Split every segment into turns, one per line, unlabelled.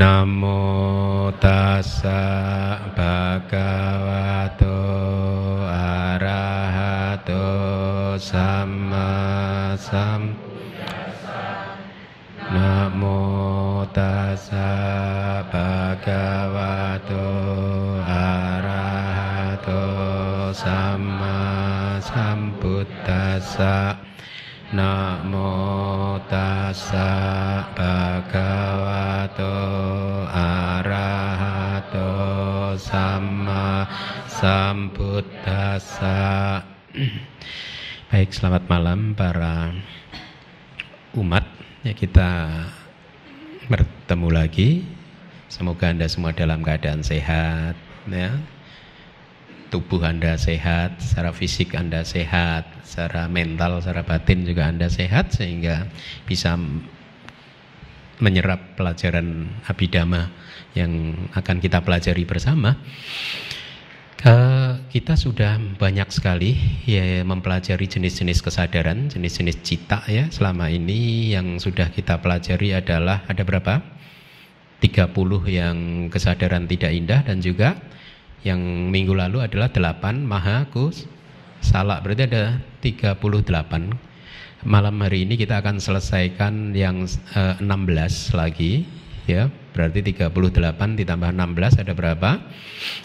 นะโมตัสสะภะคะวะโตอะระหะโตสัมมาสัมนะโมตัสสะภะคะวะโตอะระหะโตสัมมาสัมพุทธัสสะนะโม Tassa bhagavato arahato sama sam Namo tassa bhagavato arahato sama sambuddhassa Namo tassa bhagavato arahato sama sambuddhassa Baik, selamat malam para umat. Ya kita bertemu lagi. Semoga Anda semua dalam keadaan sehat ya tubuh Anda sehat, secara fisik Anda sehat, secara mental, secara batin juga Anda sehat sehingga bisa menyerap pelajaran abidama yang akan kita pelajari bersama. Uh, kita sudah banyak sekali ya mempelajari jenis-jenis kesadaran, jenis-jenis cita ya. Selama ini yang sudah kita pelajari adalah ada berapa? 30 yang kesadaran tidak indah dan juga yang minggu lalu adalah 8 maha kus salak. Berarti ada 38 malam hari ini kita akan selesaikan yang eh, 16 lagi ya. Berarti 38 ditambah 16 ada berapa?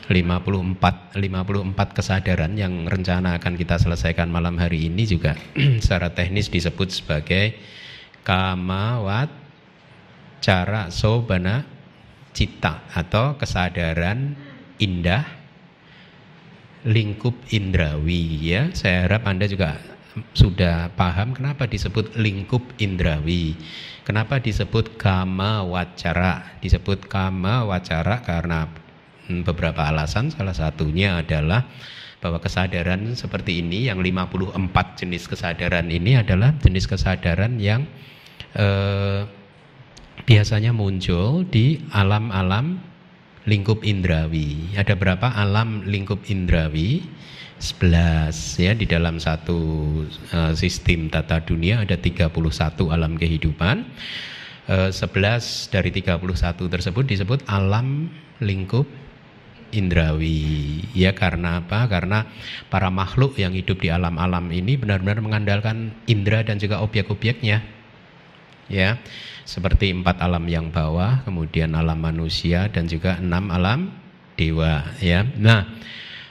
54 54 kesadaran yang rencana akan kita selesaikan malam hari ini juga. Secara teknis disebut sebagai kamawat cara sobana cita atau kesadaran indah lingkup indrawi ya. Saya harap Anda juga sudah paham kenapa disebut lingkup indrawi. Kenapa disebut kama wacara? Disebut kama wacara karena beberapa alasan. Salah satunya adalah bahwa kesadaran seperti ini yang 54 jenis kesadaran ini adalah jenis kesadaran yang eh, biasanya muncul di alam-alam lingkup indrawi. Ada berapa alam lingkup indrawi? 11 ya di dalam satu uh, sistem tata dunia ada 31 alam kehidupan. Uh, 11 dari 31 tersebut disebut alam lingkup indrawi. Ya karena apa? Karena para makhluk yang hidup di alam-alam ini benar-benar mengandalkan indera dan juga objek-objeknya. Ya seperti empat alam yang bawah, kemudian alam manusia dan juga enam alam dewa. Ya, nah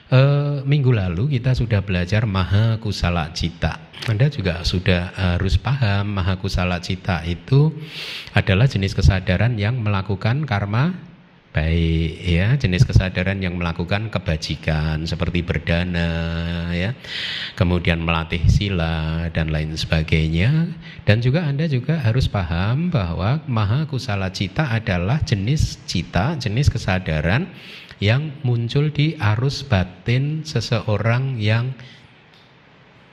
e, minggu lalu kita sudah belajar maha kusala cita. Anda juga sudah harus paham maha kusala cita itu adalah jenis kesadaran yang melakukan karma baik ya jenis kesadaran yang melakukan kebajikan seperti berdana ya kemudian melatih sila dan lain sebagainya. Dan juga Anda juga harus paham bahwa maha kusala cita adalah jenis cita jenis kesadaran yang muncul di arus batin seseorang yang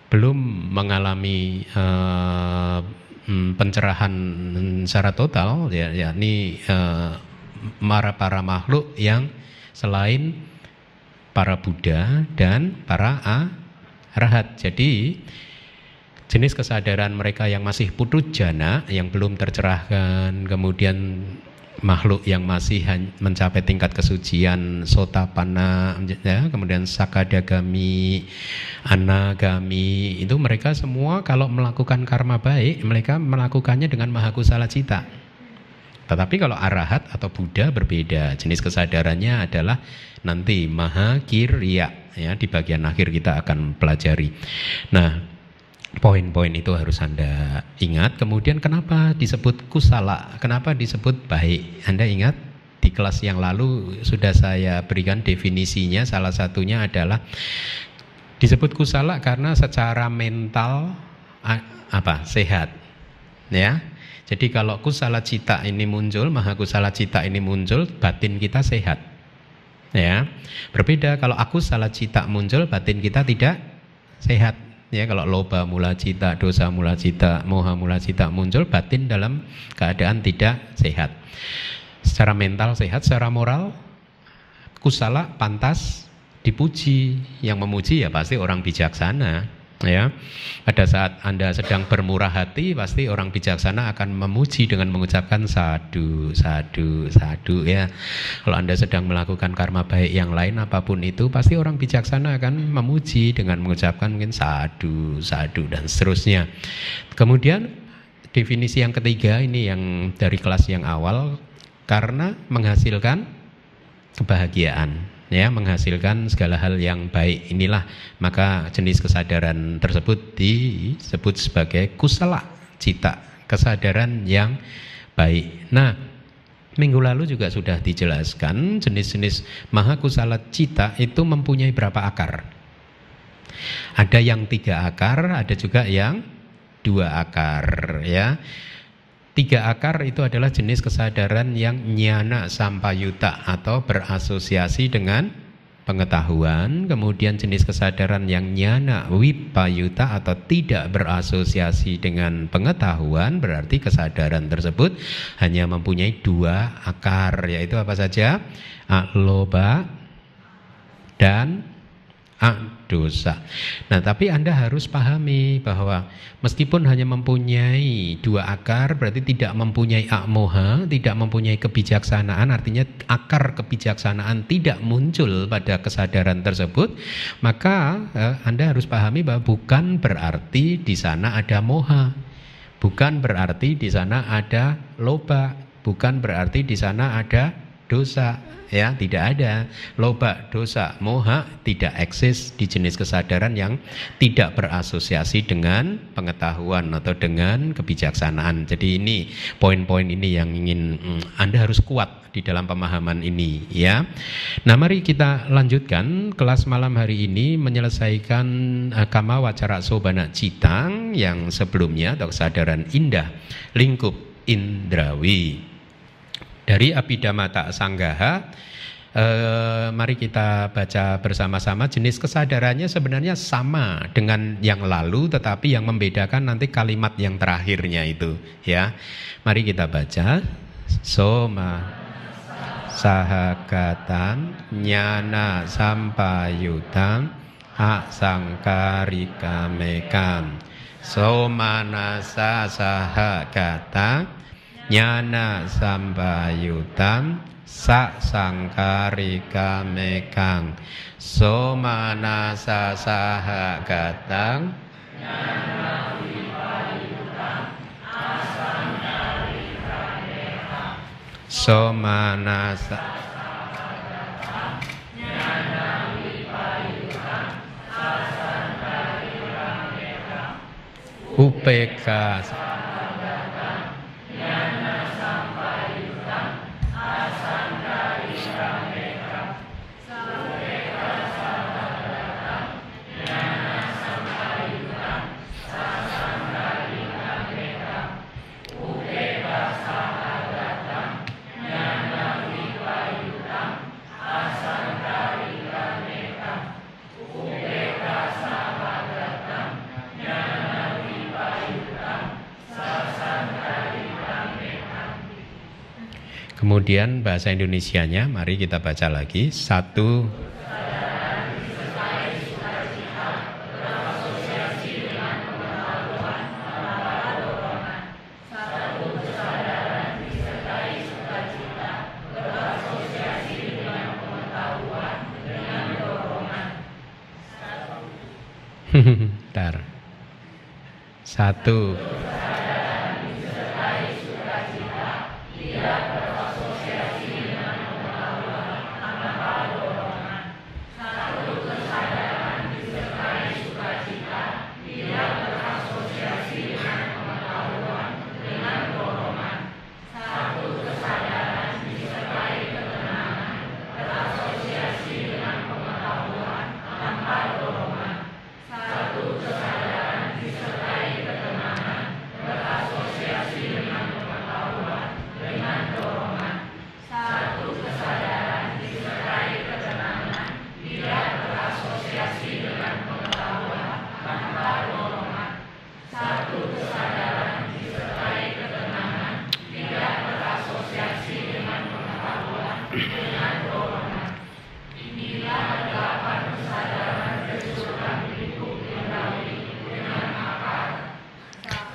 belum mengalami uh, pencerahan secara total ya yakni uh, para para makhluk yang selain para Buddha dan para arahat. Jadi jenis kesadaran mereka yang masih putut jana, yang belum tercerahkan, kemudian makhluk yang masih mencapai tingkat kesucian sotapana ya, kemudian sakadagami anagami itu mereka semua kalau melakukan karma baik mereka melakukannya dengan mahakusala cita tetapi kalau arahat atau Buddha berbeda. Jenis kesadarannya adalah nanti maha kirya ya di bagian akhir kita akan pelajari. Nah, poin-poin itu harus Anda ingat. Kemudian kenapa disebut kusala? Kenapa disebut baik? Anda ingat di kelas yang lalu sudah saya berikan definisinya. Salah satunya adalah disebut kusala karena secara mental apa? sehat. Ya jadi kalau kusala cita ini muncul, maha kusala cita ini muncul, batin kita sehat. Ya. Berbeda kalau aku salah cita muncul, batin kita tidak sehat. Ya, kalau loba mula cita, dosa mula cita, moha mula cita muncul, batin dalam keadaan tidak sehat. Secara mental sehat, secara moral kusala pantas dipuji. Yang memuji ya pasti orang bijaksana. Ya. Pada saat anda sedang bermurah hati pasti orang bijaksana akan memuji dengan mengucapkan sadu sadu sadu ya. Kalau anda sedang melakukan karma baik yang lain apa pun itu pasti orang bijaksana akan memuji dengan mengucapkan mungkin sadu sadu dan seterusnya. Kemudian definisi yang ketiga ini yang dari kelas yang awal karena menghasilkan kebahagiaan ya menghasilkan segala hal yang baik. Inilah maka jenis kesadaran tersebut disebut sebagai kusala cita kesadaran yang baik. Nah minggu lalu juga sudah dijelaskan jenis-jenis maha kusala cita itu mempunyai berapa akar. Ada yang tiga akar ada juga yang dua akar ya Tiga akar itu adalah jenis kesadaran yang nyana sampayuta atau berasosiasi dengan pengetahuan. Kemudian jenis kesadaran yang nyana wipayuta atau tidak berasosiasi dengan pengetahuan berarti kesadaran tersebut hanya mempunyai dua akar yaitu apa saja? Aloba dan dosa. Nah, tapi Anda harus pahami bahwa meskipun hanya mempunyai dua akar, berarti tidak mempunyai akmoha, tidak mempunyai kebijaksanaan, artinya akar kebijaksanaan tidak muncul pada kesadaran tersebut, maka eh, Anda harus pahami bahwa bukan berarti di sana ada moha, bukan berarti di sana ada loba, bukan berarti di sana ada dosa ya tidak ada. Loba dosa moha tidak eksis di jenis kesadaran yang tidak berasosiasi dengan pengetahuan atau dengan kebijaksanaan. Jadi ini poin-poin ini yang ingin hmm, anda harus kuat di dalam pemahaman ini ya. Nah mari kita lanjutkan kelas malam hari ini menyelesaikan uh, kama wacara sobana citang yang sebelumnya atau kesadaran indah lingkup indrawi dari Abhidhamata Sanggaha. Eh, mari kita baca bersama-sama. Jenis kesadarannya sebenarnya sama dengan yang lalu tetapi yang membedakan nanti kalimat yang terakhirnya itu ya. Mari kita baca. Soma sahagatan nyana sampayutam asangkarika mekam somanasa sahagatan nyana sambayutam sa sangkarika mekang somanasa saha gatang nyana vipayutam asangkarika Kemudian bahasa Indonesianya, mari kita baca lagi. Satu, Bentar. Satu.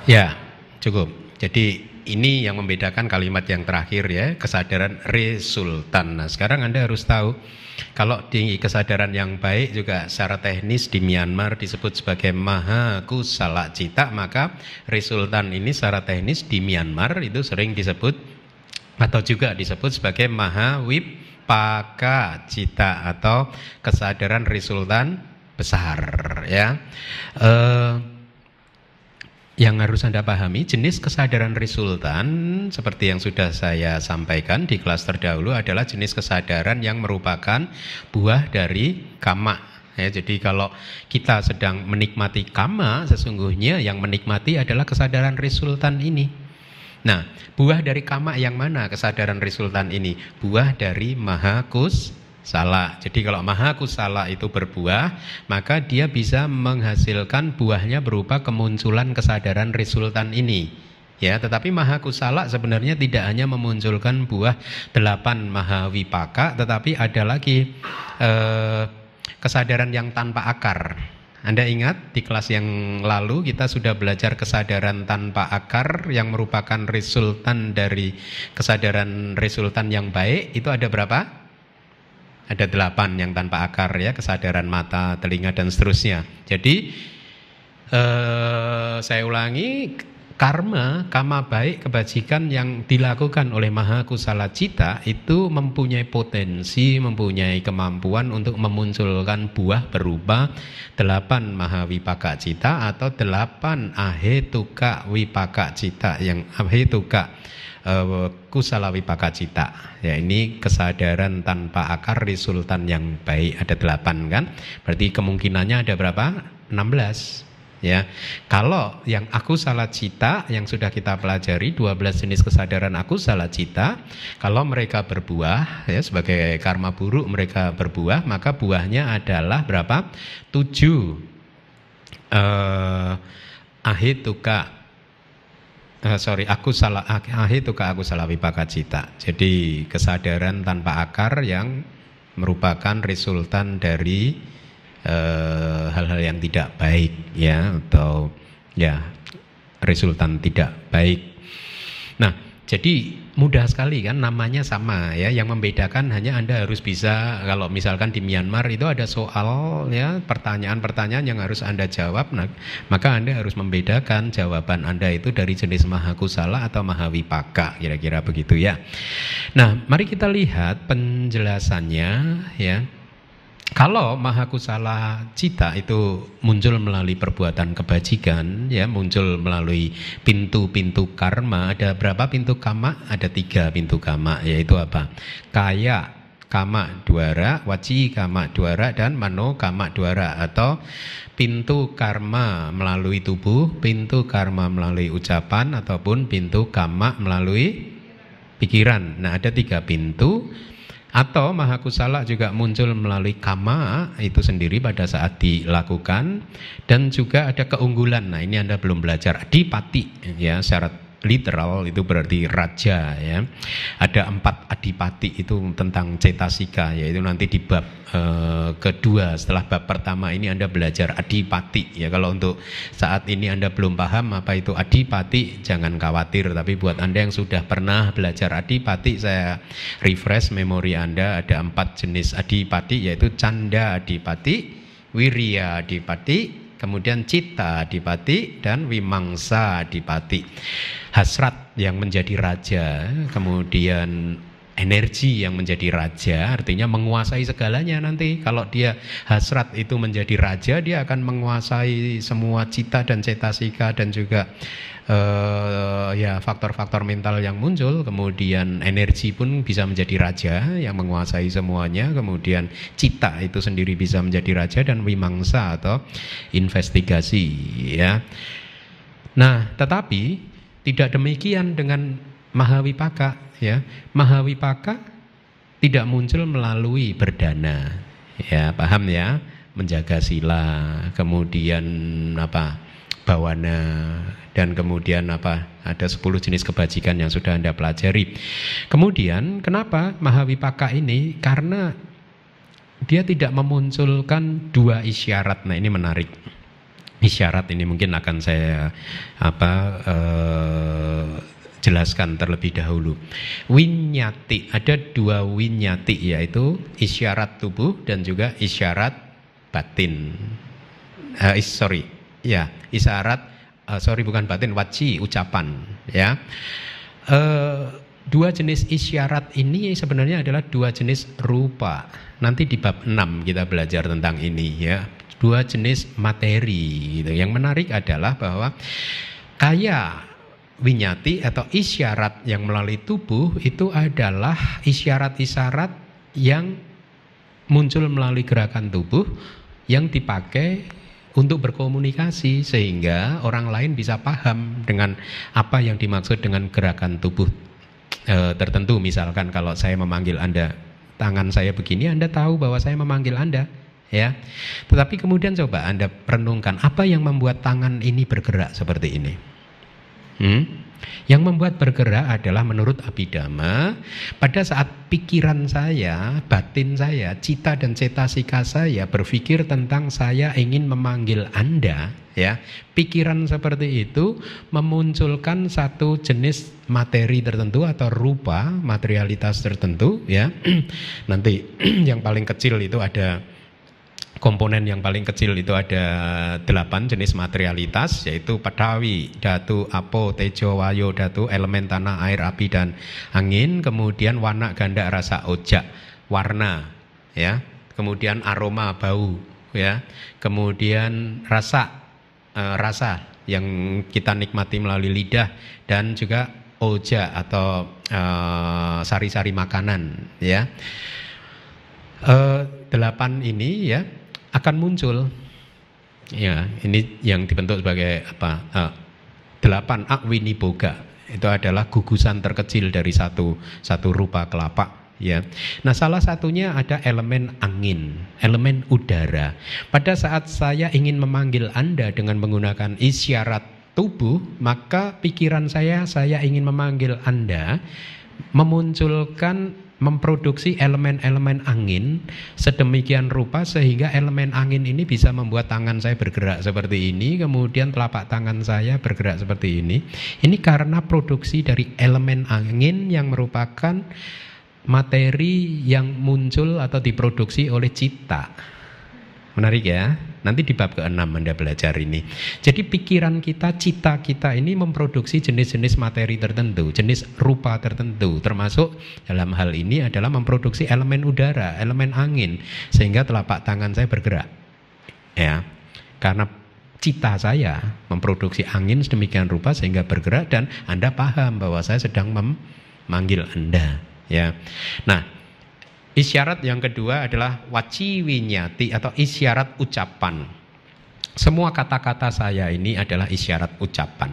Ya, cukup. Jadi ini yang membedakan kalimat yang terakhir ya, kesadaran resultan. Nah, sekarang Anda harus tahu kalau di kesadaran yang baik juga secara teknis di Myanmar disebut sebagai Maha Kusala Cita, maka resultan ini secara teknis di Myanmar itu sering disebut atau juga disebut sebagai Maha Wipaka Cita atau kesadaran resultan besar ya. Uh, yang harus Anda pahami, jenis kesadaran resultan seperti yang sudah saya sampaikan di kelas terdahulu adalah jenis kesadaran yang merupakan buah dari kama. Ya, jadi kalau kita sedang menikmati kama, sesungguhnya yang menikmati adalah kesadaran resultan ini. Nah, buah dari kama yang mana kesadaran resultan ini? Buah dari mahakus salah. Jadi kalau maha kusala itu berbuah, maka dia bisa menghasilkan buahnya berupa kemunculan kesadaran resultan ini. Ya, tetapi maha kusala sebenarnya tidak hanya memunculkan buah delapan maha wipaka, tetapi ada lagi eh, kesadaran yang tanpa akar. Anda ingat di kelas yang lalu kita sudah belajar kesadaran tanpa akar yang merupakan resultan dari kesadaran resultan yang baik itu ada berapa? Ada delapan yang tanpa akar ya, kesadaran mata, telinga dan seterusnya. Jadi eh, saya ulangi, karma, kama baik, kebajikan yang dilakukan oleh Maha Kusala Cita itu mempunyai potensi, mempunyai kemampuan untuk memunculkan buah berupa delapan Maha Wipaka Cita atau delapan Ahetuka Wipaka Cita yang Ahetuka uh, kusala wipaka cita. Ya ini kesadaran tanpa akar resultan yang baik ada delapan kan? Berarti kemungkinannya ada berapa? 16 ya. Kalau yang aku salah cita yang sudah kita pelajari 12 jenis kesadaran aku salah cita, kalau mereka berbuah ya sebagai karma buruk mereka berbuah, maka buahnya adalah berapa? 7 eh ahituka uh, sorry aku salah ah itu ke aku salah wipaka cita jadi kesadaran tanpa akar yang merupakan resultan dari eh, hal-hal uh, yang tidak baik ya atau ya resultan tidak baik. Nah jadi mudah sekali kan namanya sama ya yang membedakan hanya Anda harus bisa kalau misalkan di Myanmar itu ada soal ya pertanyaan-pertanyaan yang harus Anda jawab nah, maka Anda harus membedakan jawaban Anda itu dari jenis mahakusala atau mahawipaka kira-kira begitu ya. Nah, mari kita lihat penjelasannya ya. Kalau mahakusala cita itu muncul melalui perbuatan kebajikan, ya muncul melalui pintu-pintu karma. Ada berapa pintu kama? Ada tiga pintu kama, yaitu apa? Kaya kama duara, waci kama duara, dan mano kama duara atau pintu karma melalui tubuh, pintu karma melalui ucapan, ataupun pintu kama melalui pikiran. Nah ada tiga pintu atau mahakusala juga muncul melalui kama itu sendiri pada saat dilakukan dan juga ada keunggulan. Nah, ini Anda belum belajar adipati ya syarat literal itu berarti raja ya. Ada empat adipati itu tentang cetasika yaitu nanti di bab e, kedua setelah bab pertama ini Anda belajar adipati ya. Kalau untuk saat ini Anda belum paham apa itu adipati jangan khawatir tapi buat Anda yang sudah pernah belajar adipati saya refresh memori Anda ada empat jenis adipati yaitu canda adipati, wirya adipati, kemudian cita adipati dan wimangsa adipati. Hasrat yang menjadi raja, kemudian energi yang menjadi raja artinya menguasai segalanya nanti kalau dia hasrat itu menjadi raja dia akan menguasai semua cita dan cetasika dan juga uh, ya faktor-faktor mental yang muncul, kemudian energi pun bisa menjadi raja yang menguasai semuanya, kemudian cita itu sendiri bisa menjadi raja dan wimangsa atau investigasi ya. Nah, tetapi tidak demikian dengan Mahawipaka ya. Mahawipaka tidak muncul melalui berdana. Ya, paham ya? Menjaga sila, kemudian apa? bawana dan kemudian apa ada 10 jenis kebajikan yang sudah Anda pelajari. Kemudian kenapa Mahawipaka ini? Karena dia tidak memunculkan dua isyarat. Nah, ini menarik. isyarat ini mungkin akan saya apa uh, jelaskan terlebih dahulu. Winyati ada dua winyati yaitu isyarat tubuh dan juga isyarat batin. Uh, sorry, ya isyarat uh, sorry bukan batin waci ucapan ya. Uh, dua jenis isyarat ini sebenarnya adalah dua jenis rupa. Nanti di bab 6 kita belajar tentang ini ya dua jenis materi gitu. Yang menarik adalah bahwa kaya winyati atau isyarat yang melalui tubuh itu adalah isyarat-isyarat yang muncul melalui gerakan tubuh yang dipakai untuk berkomunikasi sehingga orang lain bisa paham dengan apa yang dimaksud dengan gerakan tubuh e, tertentu misalkan kalau saya memanggil Anda tangan saya begini Anda tahu bahwa saya memanggil Anda ya. Tetapi kemudian coba Anda renungkan apa yang membuat tangan ini bergerak seperti ini. Hmm? Yang membuat bergerak adalah menurut Abhidhamma pada saat pikiran saya, batin saya, cita dan cetasika saya berpikir tentang saya ingin memanggil Anda, ya. Pikiran seperti itu memunculkan satu jenis materi tertentu atau rupa materialitas tertentu, ya. Nanti yang paling kecil itu ada komponen yang paling kecil itu ada delapan jenis materialitas yaitu padawi, datu, apo, tejo, wayo, datu, elemen tanah, air, api dan angin, kemudian warna, ganda, rasa, ojak, warna, ya, kemudian aroma, bau, ya, kemudian rasa, e, rasa yang kita nikmati melalui lidah dan juga oja atau e, sari-sari makanan, ya. E, delapan ini ya akan muncul. Ya, ini yang dibentuk sebagai apa? Uh, delapan akwini boga itu adalah gugusan terkecil dari satu satu rupa kelapa ya. Nah, salah satunya ada elemen angin, elemen udara. Pada saat saya ingin memanggil Anda dengan menggunakan isyarat tubuh, maka pikiran saya saya ingin memanggil Anda memunculkan memproduksi elemen-elemen angin sedemikian rupa sehingga elemen angin ini bisa membuat tangan saya bergerak seperti ini, kemudian telapak tangan saya bergerak seperti ini. Ini karena produksi dari elemen angin yang merupakan materi yang muncul atau diproduksi oleh cita. Menarik ya? Nanti di bab ke-6 Anda belajar ini. Jadi pikiran kita, cita kita ini memproduksi jenis-jenis materi tertentu, jenis rupa tertentu, termasuk dalam hal ini adalah memproduksi elemen udara, elemen angin, sehingga telapak tangan saya bergerak. Ya, karena cita saya memproduksi angin sedemikian rupa sehingga bergerak dan Anda paham bahwa saya sedang memanggil Anda. Ya, nah Isyarat yang kedua adalah waci winyati atau isyarat ucapan. Semua kata-kata saya ini adalah isyarat ucapan.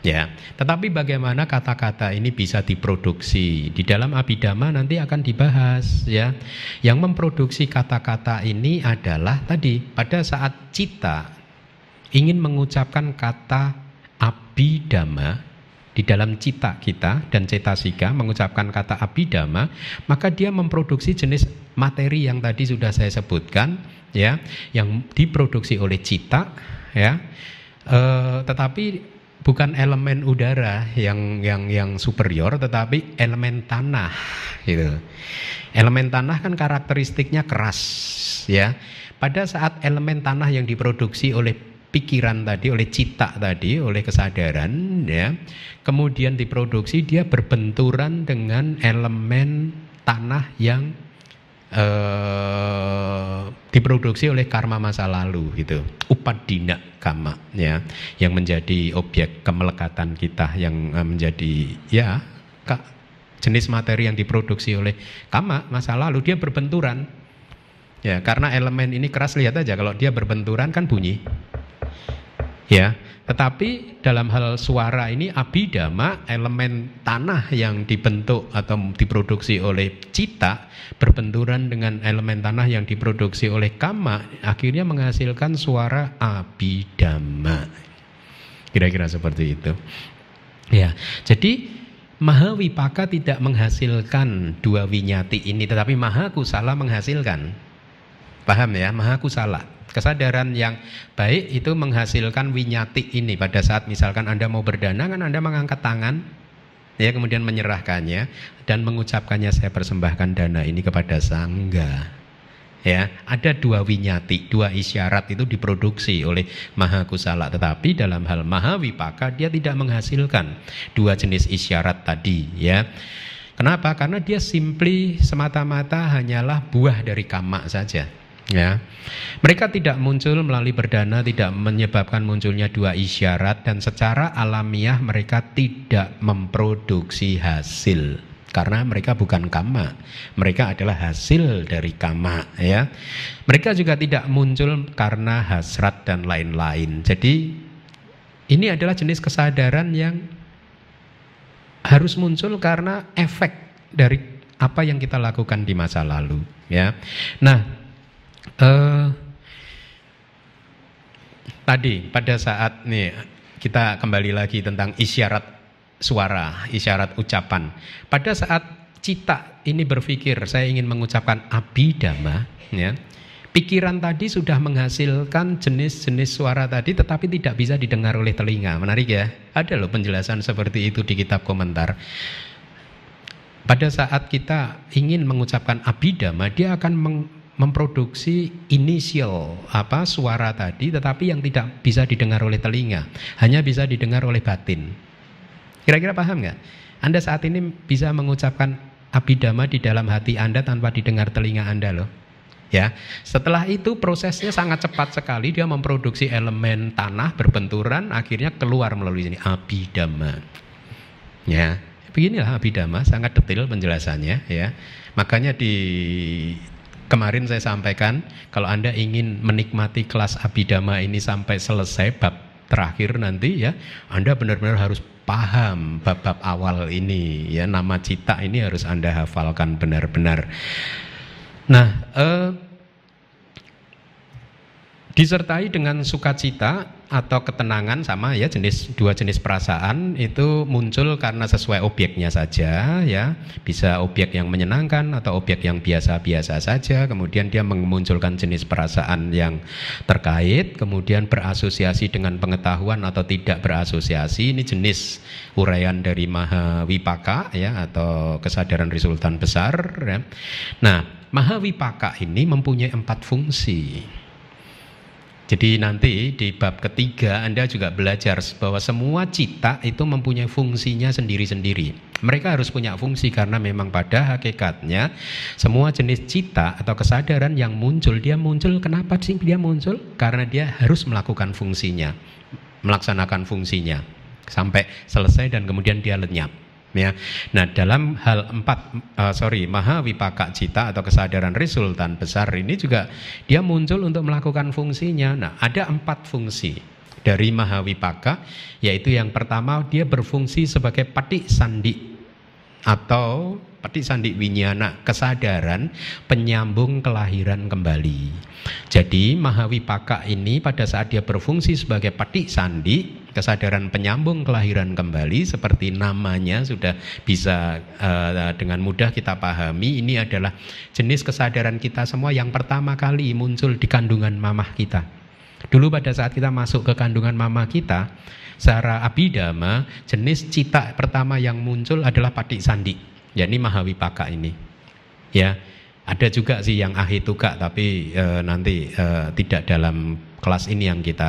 Ya, tetapi bagaimana kata-kata ini bisa diproduksi di dalam abidama nanti akan dibahas ya. Yang memproduksi kata-kata ini adalah tadi pada saat cita ingin mengucapkan kata abidama di dalam cita kita dan cetasika mengucapkan kata abidama, maka dia memproduksi jenis materi yang tadi sudah saya sebutkan, ya, yang diproduksi oleh cita, ya, e, tetapi bukan elemen udara yang yang yang superior, tetapi elemen tanah, gitu. Elemen tanah kan karakteristiknya keras, ya. Pada saat elemen tanah yang diproduksi oleh pikiran tadi, oleh cita tadi, oleh kesadaran, ya, kemudian diproduksi dia berbenturan dengan elemen tanah yang eh, diproduksi oleh karma masa lalu, gitu, upadina kama, ya, yang menjadi objek kemelekatan kita, yang eh, menjadi, ya, jenis materi yang diproduksi oleh kama masa lalu. Dia berbenturan Ya, karena elemen ini keras lihat aja kalau dia berbenturan kan bunyi. Ya, tetapi dalam hal suara ini abidama elemen tanah yang dibentuk atau diproduksi oleh cita berbenturan dengan elemen tanah yang diproduksi oleh kama akhirnya menghasilkan suara abidama. Kira-kira seperti itu. Ya, jadi Mahawipaka tidak menghasilkan dua winyati ini tetapi Mahakusala menghasilkan. Paham ya? Mahakusala Kesadaran yang baik itu menghasilkan winyati ini. Pada saat misalkan Anda mau berdana kan Anda mengangkat tangan ya kemudian menyerahkannya dan mengucapkannya saya persembahkan dana ini kepada sangga. Ya ada dua winyati dua isyarat itu diproduksi oleh maha kusala tetapi dalam hal maha wipaka dia tidak menghasilkan dua jenis isyarat tadi ya. Kenapa? Karena dia simply semata-mata hanyalah buah dari kama saja ya mereka tidak muncul melalui berdana tidak menyebabkan munculnya dua isyarat dan secara alamiah mereka tidak memproduksi hasil karena mereka bukan kama, mereka adalah hasil dari kama ya. Mereka juga tidak muncul karena hasrat dan lain-lain. Jadi ini adalah jenis kesadaran yang harus muncul karena efek dari apa yang kita lakukan di masa lalu ya. Nah, eh, tadi pada saat nih kita kembali lagi tentang isyarat suara, isyarat ucapan. Pada saat cita ini berpikir, saya ingin mengucapkan abidama, ya, pikiran tadi sudah menghasilkan jenis-jenis suara tadi tetapi tidak bisa didengar oleh telinga. Menarik ya? Ada loh penjelasan seperti itu di kitab komentar. Pada saat kita ingin mengucapkan abidama, dia akan memproduksi inisial apa suara tadi tetapi yang tidak bisa didengar oleh telinga, hanya bisa didengar oleh batin. Kira-kira paham nggak? Anda saat ini bisa mengucapkan abidama di dalam hati Anda tanpa didengar telinga Anda loh. Ya, setelah itu prosesnya sangat cepat sekali dia memproduksi elemen tanah berbenturan akhirnya keluar melalui sini abidama. Ya, beginilah abidama sangat detail penjelasannya ya. Makanya di kemarin saya sampaikan kalau Anda ingin menikmati kelas abidama ini sampai selesai bab terakhir nanti ya, Anda benar-benar harus paham bab-bab awal ini ya nama cita ini harus Anda hafalkan benar-benar. Nah, eh, disertai dengan sukacita atau ketenangan sama ya jenis dua jenis perasaan itu muncul karena sesuai objeknya saja ya. Bisa objek yang menyenangkan atau objek yang biasa-biasa saja. Kemudian dia memunculkan jenis perasaan yang terkait kemudian berasosiasi dengan pengetahuan atau tidak berasosiasi. Ini jenis uraian dari maha wipaka ya atau kesadaran resultan besar ya. nah maha wipaka ini mempunyai empat fungsi jadi nanti di bab ketiga Anda juga belajar bahwa semua cita itu mempunyai fungsinya sendiri-sendiri. Mereka harus punya fungsi karena memang pada hakikatnya semua jenis cita atau kesadaran yang muncul dia muncul kenapa sih dia muncul? Karena dia harus melakukan fungsinya, melaksanakan fungsinya sampai selesai dan kemudian dia lenyap ya. Nah, dalam hal empat uh, sorry maha wipaka cita atau kesadaran resultan besar ini juga dia muncul untuk melakukan fungsinya. Nah, ada empat fungsi dari maha wipaka yaitu yang pertama dia berfungsi sebagai pati sandi atau pati sandi winyana kesadaran penyambung kelahiran kembali. Jadi Mahawipaka ini pada saat dia berfungsi sebagai pati sandi kesadaran penyambung kelahiran kembali seperti namanya sudah bisa uh, dengan mudah kita pahami ini adalah jenis kesadaran kita semua yang pertama kali muncul di kandungan mamah kita. Dulu pada saat kita masuk ke kandungan mama kita, secara abidama, jenis cita pertama yang muncul adalah patik sandi, yakni mahawipaka ini. Ya, ada juga sih yang ahituka tapi e, nanti e, tidak dalam kelas ini yang kita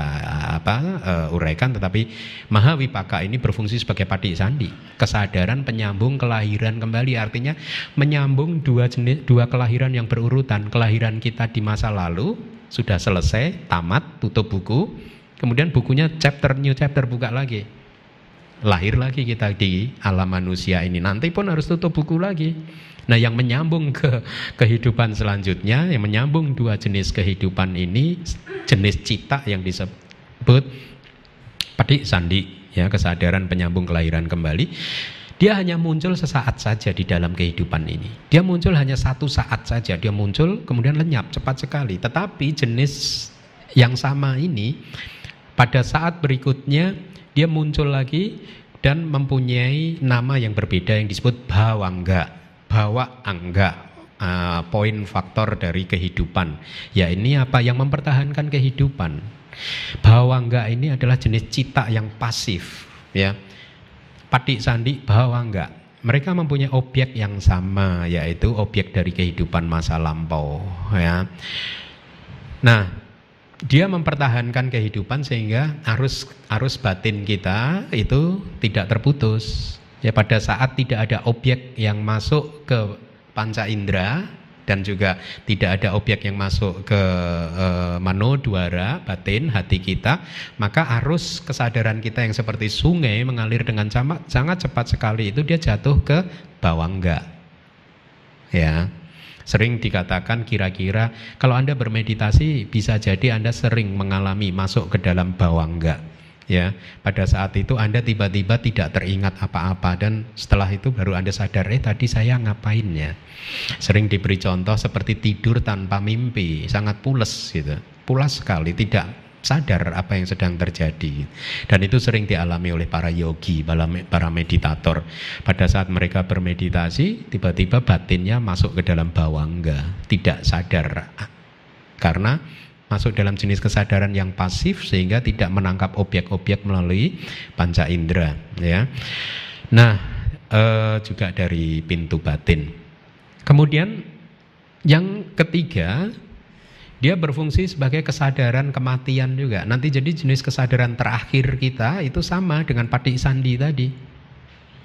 apa uh, uraikan. Tetapi mahawipaka ini berfungsi sebagai pati sandi. Kesadaran penyambung kelahiran kembali artinya menyambung dua jenis dua kelahiran yang berurutan. Kelahiran kita di masa lalu sudah selesai tamat tutup buku. Kemudian bukunya chapter new chapter buka lagi. Lahir lagi kita di alam manusia ini. Nanti pun harus tutup buku lagi Nah, yang menyambung ke kehidupan selanjutnya, yang menyambung dua jenis kehidupan ini, jenis cita yang disebut padik sandi, ya kesadaran penyambung kelahiran kembali. Dia hanya muncul sesaat saja di dalam kehidupan ini. Dia muncul hanya satu saat saja. Dia muncul kemudian lenyap cepat sekali. Tetapi jenis yang sama ini pada saat berikutnya dia muncul lagi dan mempunyai nama yang berbeda yang disebut bawangga bawa angga uh, poin faktor dari kehidupan. Ya ini apa yang mempertahankan kehidupan. Bawangga ini adalah jenis cita yang pasif, ya. Patik sandi bawangga. Mereka mempunyai objek yang sama, yaitu objek dari kehidupan masa lampau, ya. Nah, dia mempertahankan kehidupan sehingga arus arus batin kita itu tidak terputus. Ya pada saat tidak ada objek yang masuk ke panca indera dan juga tidak ada objek yang masuk ke e, mano duara batin hati kita, maka arus kesadaran kita yang seperti sungai mengalir dengan sangat cepat sekali itu dia jatuh ke bawangga. Ya. Sering dikatakan kira-kira kalau Anda bermeditasi bisa jadi Anda sering mengalami masuk ke dalam bawangga. Ya, pada saat itu Anda tiba-tiba tidak teringat apa-apa dan setelah itu baru Anda sadar, eh tadi saya ngapain ya. Sering diberi contoh seperti tidur tanpa mimpi, sangat pules gitu. Pulas sekali, tidak sadar apa yang sedang terjadi. Dan itu sering dialami oleh para yogi, para meditator. Pada saat mereka bermeditasi, tiba-tiba batinnya masuk ke dalam bawangga, tidak sadar. Karena masuk dalam jenis kesadaran yang pasif sehingga tidak menangkap objek-objek melalui panca indera, ya. Nah, eh, juga dari pintu batin. Kemudian yang ketiga dia berfungsi sebagai kesadaran kematian juga. Nanti jadi jenis kesadaran terakhir kita itu sama dengan patik sandi tadi.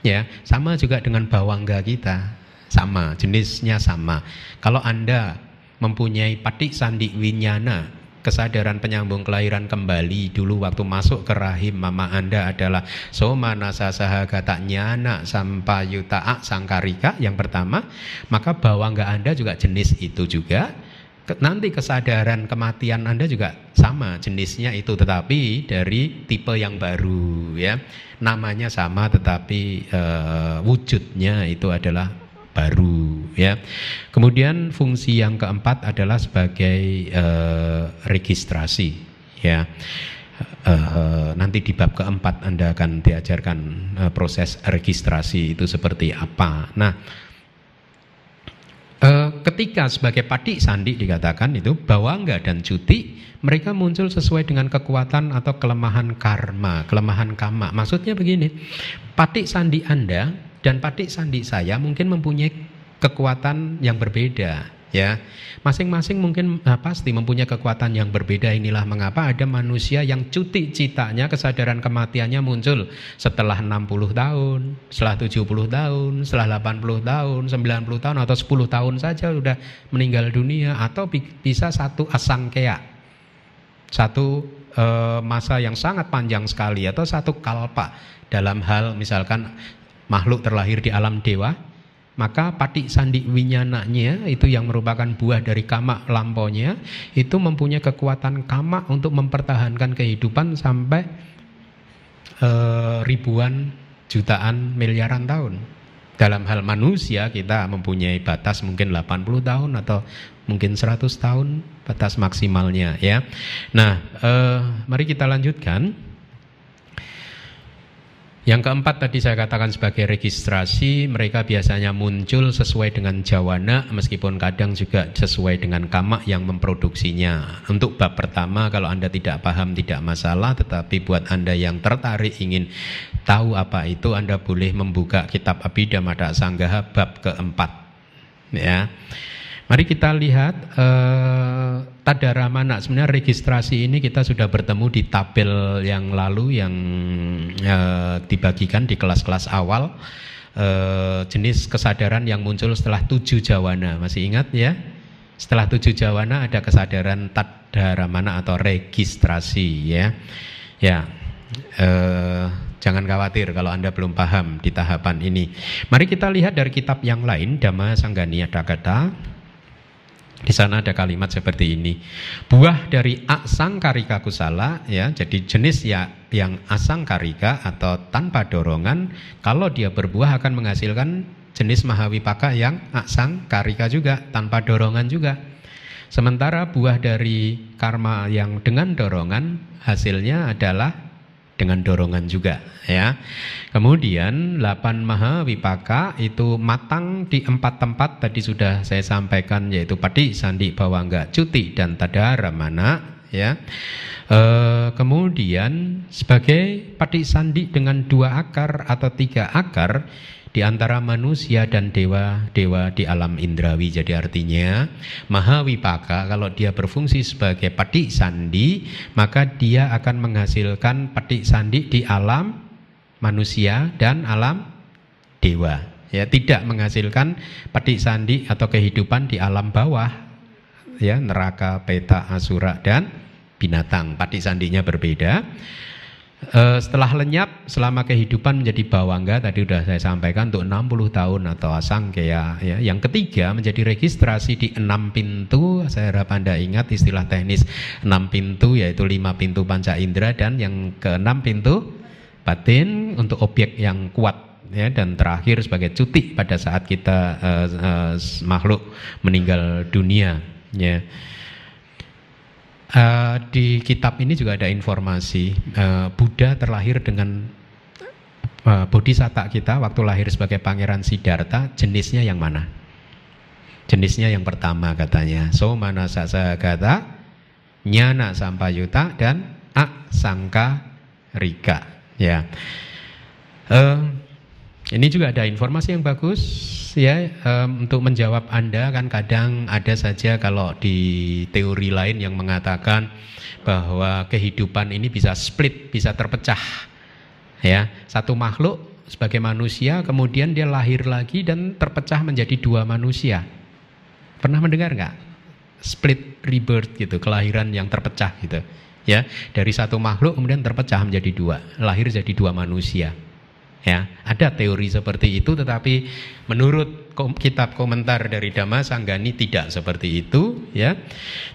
Ya, sama juga dengan bawangga kita. Sama, jenisnya sama. Kalau Anda mempunyai patik sandi winyana, kesadaran penyambung kelahiran kembali. Dulu waktu masuk ke rahim mama Anda adalah soma nasa sahagata nyana sampayuta sangkarika yang pertama, maka bawangga Anda juga jenis itu juga. Nanti kesadaran kematian Anda juga sama jenisnya itu tetapi dari tipe yang baru ya. Namanya sama tetapi uh, wujudnya itu adalah baru ya. Kemudian fungsi yang keempat adalah sebagai uh, registrasi ya. Uh, nanti di bab keempat Anda akan diajarkan uh, proses registrasi itu seperti apa. Nah e, ketika sebagai padik sandi dikatakan itu bawangga dan cuti mereka muncul sesuai dengan kekuatan atau kelemahan karma, kelemahan kama. Maksudnya begini, padik sandi Anda dan padik sandi saya mungkin mempunyai kekuatan yang berbeda ya. Masing-masing mungkin nah, pasti mempunyai kekuatan yang berbeda. Inilah mengapa ada manusia yang cuti citanya kesadaran kematiannya muncul setelah 60 tahun setelah 70 tahun setelah 80 tahun 90 tahun atau 10 tahun saja sudah meninggal dunia atau bisa satu asangkea satu e, masa yang sangat panjang sekali atau satu kalpa dalam hal misalkan makhluk terlahir di alam dewa maka patik sandi winyananya itu yang merupakan buah dari kama lamponya itu mempunyai kekuatan kama untuk mempertahankan kehidupan sampai e, ribuan jutaan miliaran tahun. Dalam hal manusia kita mempunyai batas mungkin 80 tahun atau mungkin 100 tahun batas maksimalnya ya. Nah e, mari kita lanjutkan yang keempat tadi saya katakan sebagai registrasi, mereka biasanya muncul sesuai dengan jawana meskipun kadang juga sesuai dengan kama yang memproduksinya. Untuk bab pertama kalau Anda tidak paham tidak masalah, tetapi buat Anda yang tertarik ingin tahu apa itu Anda boleh membuka kitab Abhidhamma Sanggaha bab keempat. Ya. Mari kita lihat eh, tadara mana sebenarnya registrasi ini kita sudah bertemu di tabel yang lalu yang eh, dibagikan di kelas-kelas awal. Eh, jenis kesadaran yang muncul setelah tujuh jawana. Masih ingat ya? Setelah tujuh jawana ada kesadaran tadara mana atau registrasi ya. Ya eh, jangan khawatir kalau anda belum paham di tahapan ini. Mari kita lihat dari kitab yang lain Dhamma Sanggani Adagata di sana ada kalimat seperti ini. Buah dari asang karika kusala ya, jadi jenis ya yang asang karika atau tanpa dorongan, kalau dia berbuah akan menghasilkan jenis mahawipaka yang asang karika juga tanpa dorongan juga. Sementara buah dari karma yang dengan dorongan hasilnya adalah dengan dorongan juga ya. Kemudian 8 maha wipaka itu matang di empat tempat tadi sudah saya sampaikan yaitu padi, sandi, bawangga, cuti dan tadara mana ya. E, kemudian sebagai padi sandi dengan dua akar atau tiga akar di antara manusia dan dewa-dewa di alam indrawi. Jadi artinya Mahawipaka kalau dia berfungsi sebagai patik sandi, maka dia akan menghasilkan patik sandi di alam manusia dan alam dewa. Ya, tidak menghasilkan patik sandi atau kehidupan di alam bawah ya neraka, peta, asura dan binatang. Patik sandinya berbeda. Uh, setelah lenyap selama kehidupan menjadi bawangga tadi sudah saya sampaikan untuk 60 tahun atau asangkaya ya. Yang ketiga menjadi registrasi di enam pintu. Saya harap Anda ingat istilah teknis enam pintu yaitu lima pintu panca indera dan yang keenam pintu batin untuk objek yang kuat ya dan terakhir sebagai cuti pada saat kita uh, uh, makhluk meninggal dunia ya. Uh, di kitab ini juga ada informasi uh, Buddha terlahir dengan uh, bodhisatta kita waktu lahir sebagai pangeran Siddhartha jenisnya yang mana? Jenisnya yang pertama katanya so mana sasa kata nyana sampayuta dan sangka rika ya. Uh, ini juga ada informasi yang bagus ya um, untuk menjawab Anda kan kadang ada saja kalau di teori lain yang mengatakan bahwa kehidupan ini bisa split, bisa terpecah. Ya, satu makhluk sebagai manusia kemudian dia lahir lagi dan terpecah menjadi dua manusia. Pernah mendengar nggak? Split rebirth gitu, kelahiran yang terpecah gitu. Ya, dari satu makhluk kemudian terpecah menjadi dua, lahir jadi dua manusia. Ya, ada teori seperti itu tetapi menurut kitab komentar dari Dhamma Sanggani tidak seperti itu ya.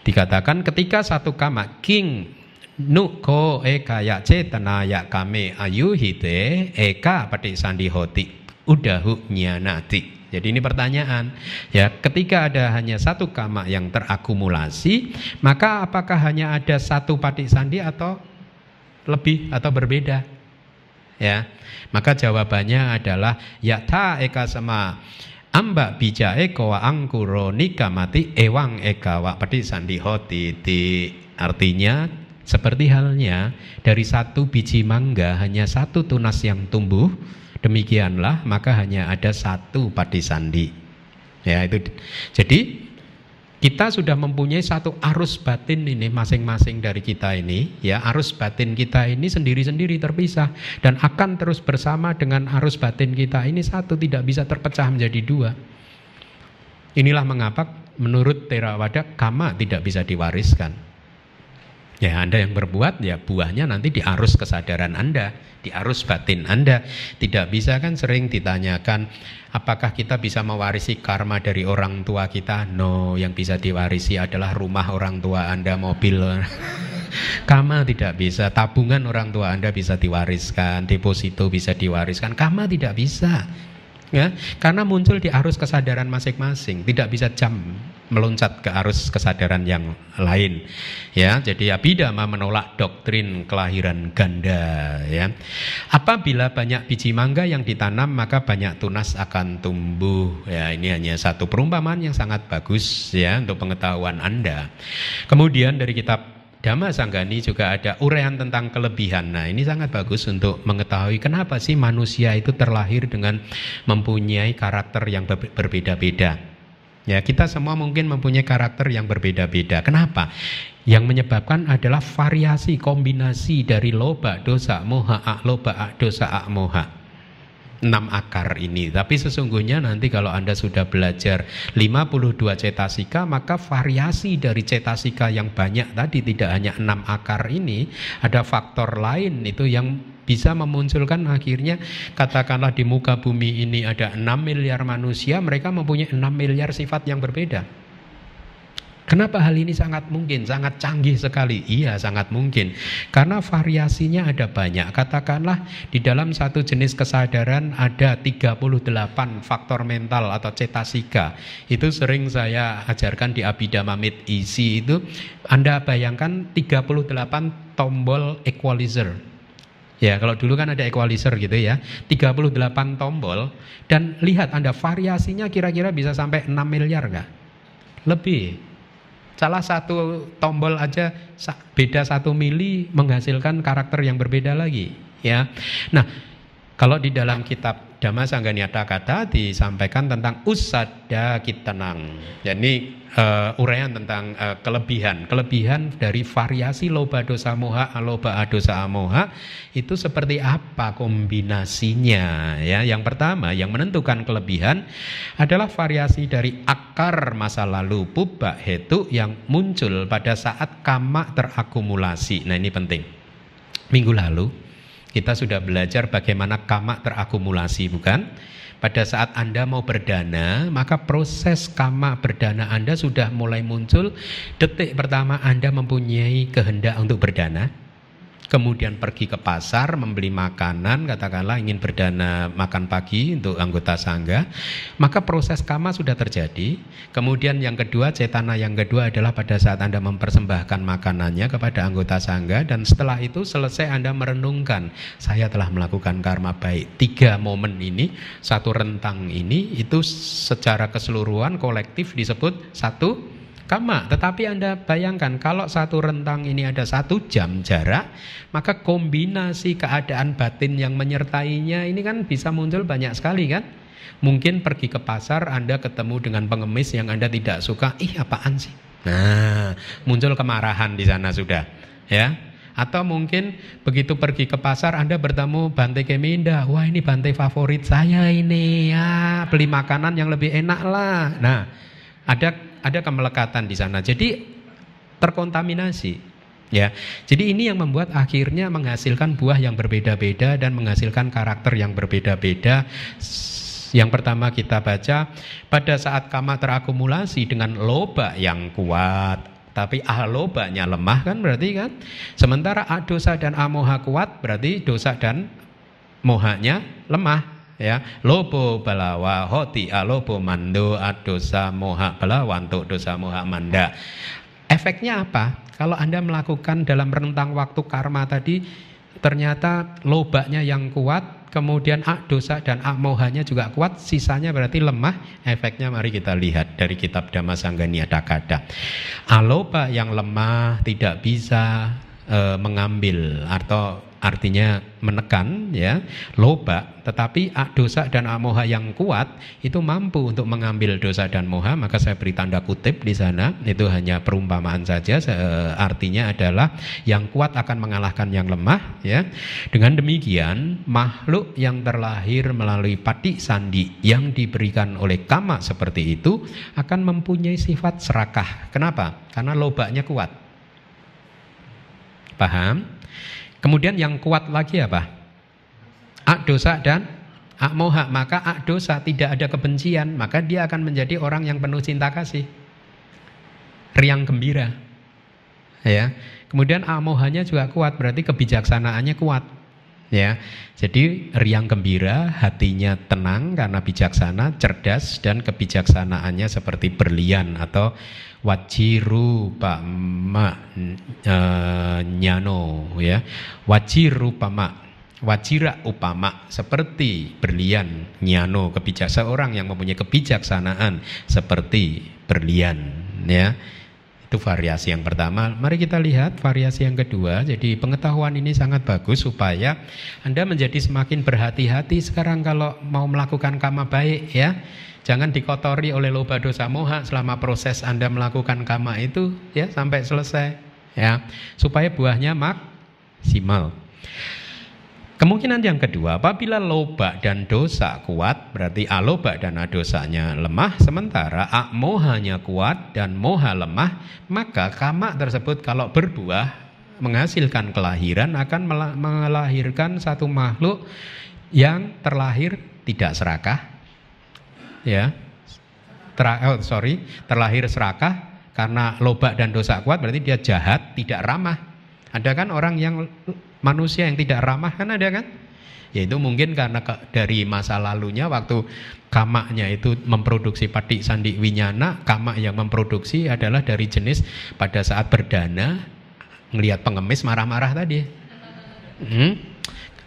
Dikatakan ketika satu kama king nuko eka ya cetana ya kame ayuhite eka pati sandi hoti udahu nyanati. Jadi ini pertanyaan, ya ketika ada hanya satu kama yang terakumulasi, maka apakah hanya ada satu patik sandi atau lebih atau berbeda? Ya. Maka jawabannya adalah yata eka sama amba bija eko wa angkuro mati ewang eka wa pati sandi hoti artinya seperti halnya dari satu biji mangga hanya satu tunas yang tumbuh demikianlah maka hanya ada satu pati sandi. Ya itu. Jadi kita sudah mempunyai satu arus batin ini masing-masing dari kita ini ya arus batin kita ini sendiri-sendiri terpisah dan akan terus bersama dengan arus batin kita ini satu tidak bisa terpecah menjadi dua. Inilah mengapa menurut Theravada kama tidak bisa diwariskan Ya Anda yang berbuat ya buahnya nanti di arus kesadaran Anda, di arus batin Anda. Tidak bisa kan sering ditanyakan apakah kita bisa mewarisi karma dari orang tua kita? No, yang bisa diwarisi adalah rumah orang tua Anda, mobil. Kama tidak bisa, tabungan orang tua Anda bisa diwariskan, deposito bisa diwariskan, kama tidak bisa ya karena muncul di arus kesadaran masing-masing tidak bisa jam meloncat ke arus kesadaran yang lain ya jadi abidama menolak doktrin kelahiran ganda ya apabila banyak biji mangga yang ditanam maka banyak tunas akan tumbuh ya ini hanya satu perumpamaan yang sangat bagus ya untuk pengetahuan Anda kemudian dari kitab Dhamma Sanggani juga ada uraian tentang kelebihan. Nah, ini sangat bagus untuk mengetahui kenapa sih manusia itu terlahir dengan mempunyai karakter yang berbeda-beda. Ya, kita semua mungkin mempunyai karakter yang berbeda-beda. Kenapa? Yang menyebabkan adalah variasi kombinasi dari loba, dosa, moha, loba, dosa, ak moha enam akar ini. Tapi sesungguhnya nanti kalau Anda sudah belajar 52 cetasika, maka variasi dari cetasika yang banyak tadi tidak hanya enam akar ini, ada faktor lain itu yang bisa memunculkan akhirnya katakanlah di muka bumi ini ada 6 miliar manusia, mereka mempunyai 6 miliar sifat yang berbeda. Kenapa hal ini sangat mungkin, sangat canggih sekali? Iya, sangat mungkin. Karena variasinya ada banyak. Katakanlah di dalam satu jenis kesadaran ada 38 faktor mental atau cetasika. Itu sering saya ajarkan di Abhidhamma Mid Isi itu. Anda bayangkan 38 tombol equalizer Ya, kalau dulu kan ada equalizer gitu ya. 38 tombol dan lihat Anda variasinya kira-kira bisa sampai 6 miliar enggak? Lebih. Salah satu tombol aja beda satu mili menghasilkan karakter yang berbeda lagi, ya. Nah, kalau di dalam kitab Dhamma Sangganyata Kata disampaikan tentang usada kitenang. Jadi uh, uraian tentang uh, kelebihan, kelebihan dari variasi loba dosa moha, aloba dosa amoha itu seperti apa kombinasinya ya. Yang pertama yang menentukan kelebihan adalah variasi dari akar masa lalu pubba hetu yang muncul pada saat kama terakumulasi. Nah, ini penting. Minggu lalu kita sudah belajar bagaimana kama terakumulasi, bukan? Pada saat Anda mau berdana, maka proses kama berdana Anda sudah mulai muncul. Detik pertama Anda mempunyai kehendak untuk berdana, kemudian pergi ke pasar membeli makanan, katakanlah ingin berdana makan pagi untuk anggota sangga, maka proses kama sudah terjadi. Kemudian yang kedua, cetana yang kedua adalah pada saat Anda mempersembahkan makanannya kepada anggota sangga dan setelah itu selesai Anda merenungkan, saya telah melakukan karma baik. Tiga momen ini, satu rentang ini itu secara keseluruhan kolektif disebut satu kama. Tetapi Anda bayangkan kalau satu rentang ini ada satu jam jarak, maka kombinasi keadaan batin yang menyertainya ini kan bisa muncul banyak sekali kan? Mungkin pergi ke pasar Anda ketemu dengan pengemis yang Anda tidak suka, ih apaan sih? Nah, muncul kemarahan di sana sudah, ya. Atau mungkin begitu pergi ke pasar Anda bertemu Bante Keminda Wah ini Bante favorit saya ini ya Beli makanan yang lebih enak lah Nah ada ada kemelekatan di sana. Jadi terkontaminasi. Ya, jadi ini yang membuat akhirnya menghasilkan buah yang berbeda-beda dan menghasilkan karakter yang berbeda-beda. Yang pertama kita baca pada saat kama terakumulasi dengan loba yang kuat, tapi ahlobanya lemah kan berarti kan. Sementara dosa dan amoha kuat berarti dosa dan mohanya lemah ya lobo balawa hoti alobo mando adosa moha balawanto dosa moha manda. Efeknya apa? Kalau anda melakukan dalam rentang waktu karma tadi ternyata lobaknya yang kuat kemudian ak dosa dan ak mohanya juga kuat sisanya berarti lemah. Efeknya mari kita lihat dari kitab Dhamma Sanggania Dakada aloba yang lemah tidak bisa e, mengambil atau artinya menekan ya loba. Tetapi dosa dan amoha yang kuat itu mampu untuk mengambil dosa dan moha. Maka saya beri tanda kutip di sana. Itu hanya perumpamaan saja. Artinya adalah yang kuat akan mengalahkan yang lemah ya. Dengan demikian makhluk yang terlahir melalui pati sandi yang diberikan oleh kama seperti itu akan mempunyai sifat serakah. Kenapa? Karena lobanya kuat. Paham Kemudian yang kuat lagi apa? Ak dosa dan ak moha. Maka ak dosa tidak ada kebencian. Maka dia akan menjadi orang yang penuh cinta kasih. Riang gembira. Ya. Kemudian ak mohanya juga kuat. Berarti kebijaksanaannya kuat. Ya. Jadi riang gembira, hatinya tenang karena bijaksana, cerdas dan kebijaksanaannya seperti berlian atau wajiru pama e, nyano ya wajiru pama wajira upama seperti berlian nyano kebijaksanaan orang yang mempunyai kebijaksanaan seperti berlian ya itu variasi yang pertama. Mari kita lihat variasi yang kedua. Jadi pengetahuan ini sangat bagus supaya anda menjadi semakin berhati-hati sekarang kalau mau melakukan kama baik ya. Jangan dikotori oleh loba dosa moha selama proses Anda melakukan kama itu ya sampai selesai ya. Supaya buahnya maksimal. Kemungkinan yang kedua, apabila loba dan dosa kuat, berarti aloba dan adosanya lemah, sementara akmohanya kuat dan moha lemah, maka kama tersebut kalau berbuah menghasilkan kelahiran akan melahirkan satu makhluk yang terlahir tidak serakah, ya. Ter, oh, sorry terlahir serakah karena loba dan dosa kuat berarti dia jahat tidak ramah. Ada kan orang yang manusia yang tidak ramah kan ada kan yaitu mungkin karena ke, dari masa lalunya waktu kamaknya itu memproduksi padi sandi winyana kamak yang memproduksi adalah dari jenis pada saat berdana ngelihat pengemis marah-marah tadi hmm?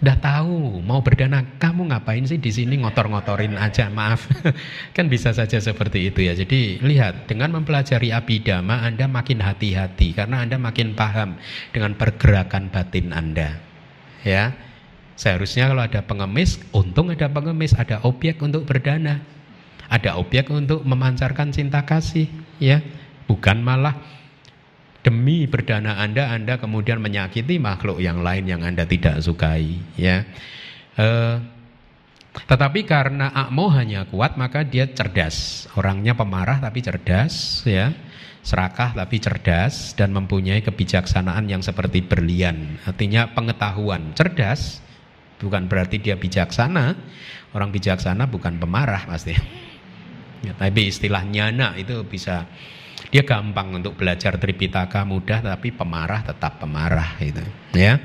Udah tahu mau berdana, kamu ngapain sih di sini ngotor-ngotorin aja, maaf. kan bisa saja seperti itu ya. Jadi lihat, dengan mempelajari abidama Anda makin hati-hati karena Anda makin paham dengan pergerakan batin Anda. Ya. Seharusnya kalau ada pengemis, untung ada pengemis, ada objek untuk berdana. Ada objek untuk memancarkan cinta kasih, ya. Bukan malah demi berdana Anda Anda kemudian menyakiti makhluk yang lain yang Anda tidak sukai ya. E, tetapi karena akmo hanya kuat maka dia cerdas. Orangnya pemarah tapi cerdas ya. Serakah tapi cerdas dan mempunyai kebijaksanaan yang seperti berlian. Artinya pengetahuan. Cerdas bukan berarti dia bijaksana. Orang bijaksana bukan pemarah pasti. Ya, tapi istilah nyana itu bisa dia gampang untuk belajar Tripitaka mudah tapi pemarah tetap pemarah itu ya.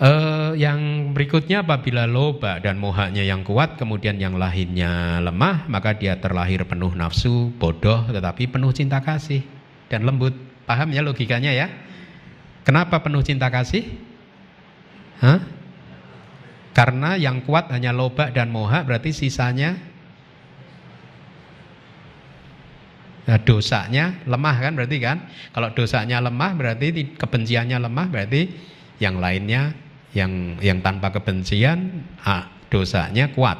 Uh, yang berikutnya apabila loba dan mohanya yang kuat kemudian yang lainnya lemah maka dia terlahir penuh nafsu, bodoh tetapi penuh cinta kasih dan lembut. Paham ya logikanya ya? Kenapa penuh cinta kasih? Hah? Karena yang kuat hanya loba dan moha berarti sisanya Nah, dosanya lemah kan berarti kan? Kalau dosanya lemah berarti kebenciannya lemah berarti yang lainnya yang yang tanpa kebencian ah, dosanya kuat.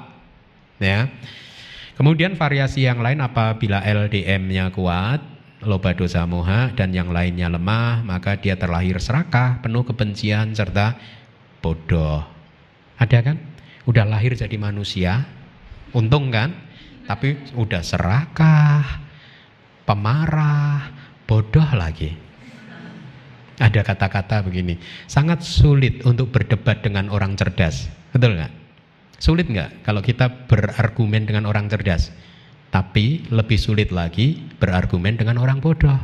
Ya. Kemudian variasi yang lain apabila LDM-nya kuat, loba dosa moha dan yang lainnya lemah, maka dia terlahir serakah, penuh kebencian serta bodoh. Ada kan? Udah lahir jadi manusia, untung kan? Tapi udah serakah, pemarah, bodoh lagi. Ada kata-kata begini, sangat sulit untuk berdebat dengan orang cerdas. Betul nggak? Sulit nggak kalau kita berargumen dengan orang cerdas? Tapi lebih sulit lagi berargumen dengan orang bodoh.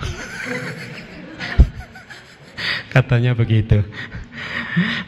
Katanya begitu.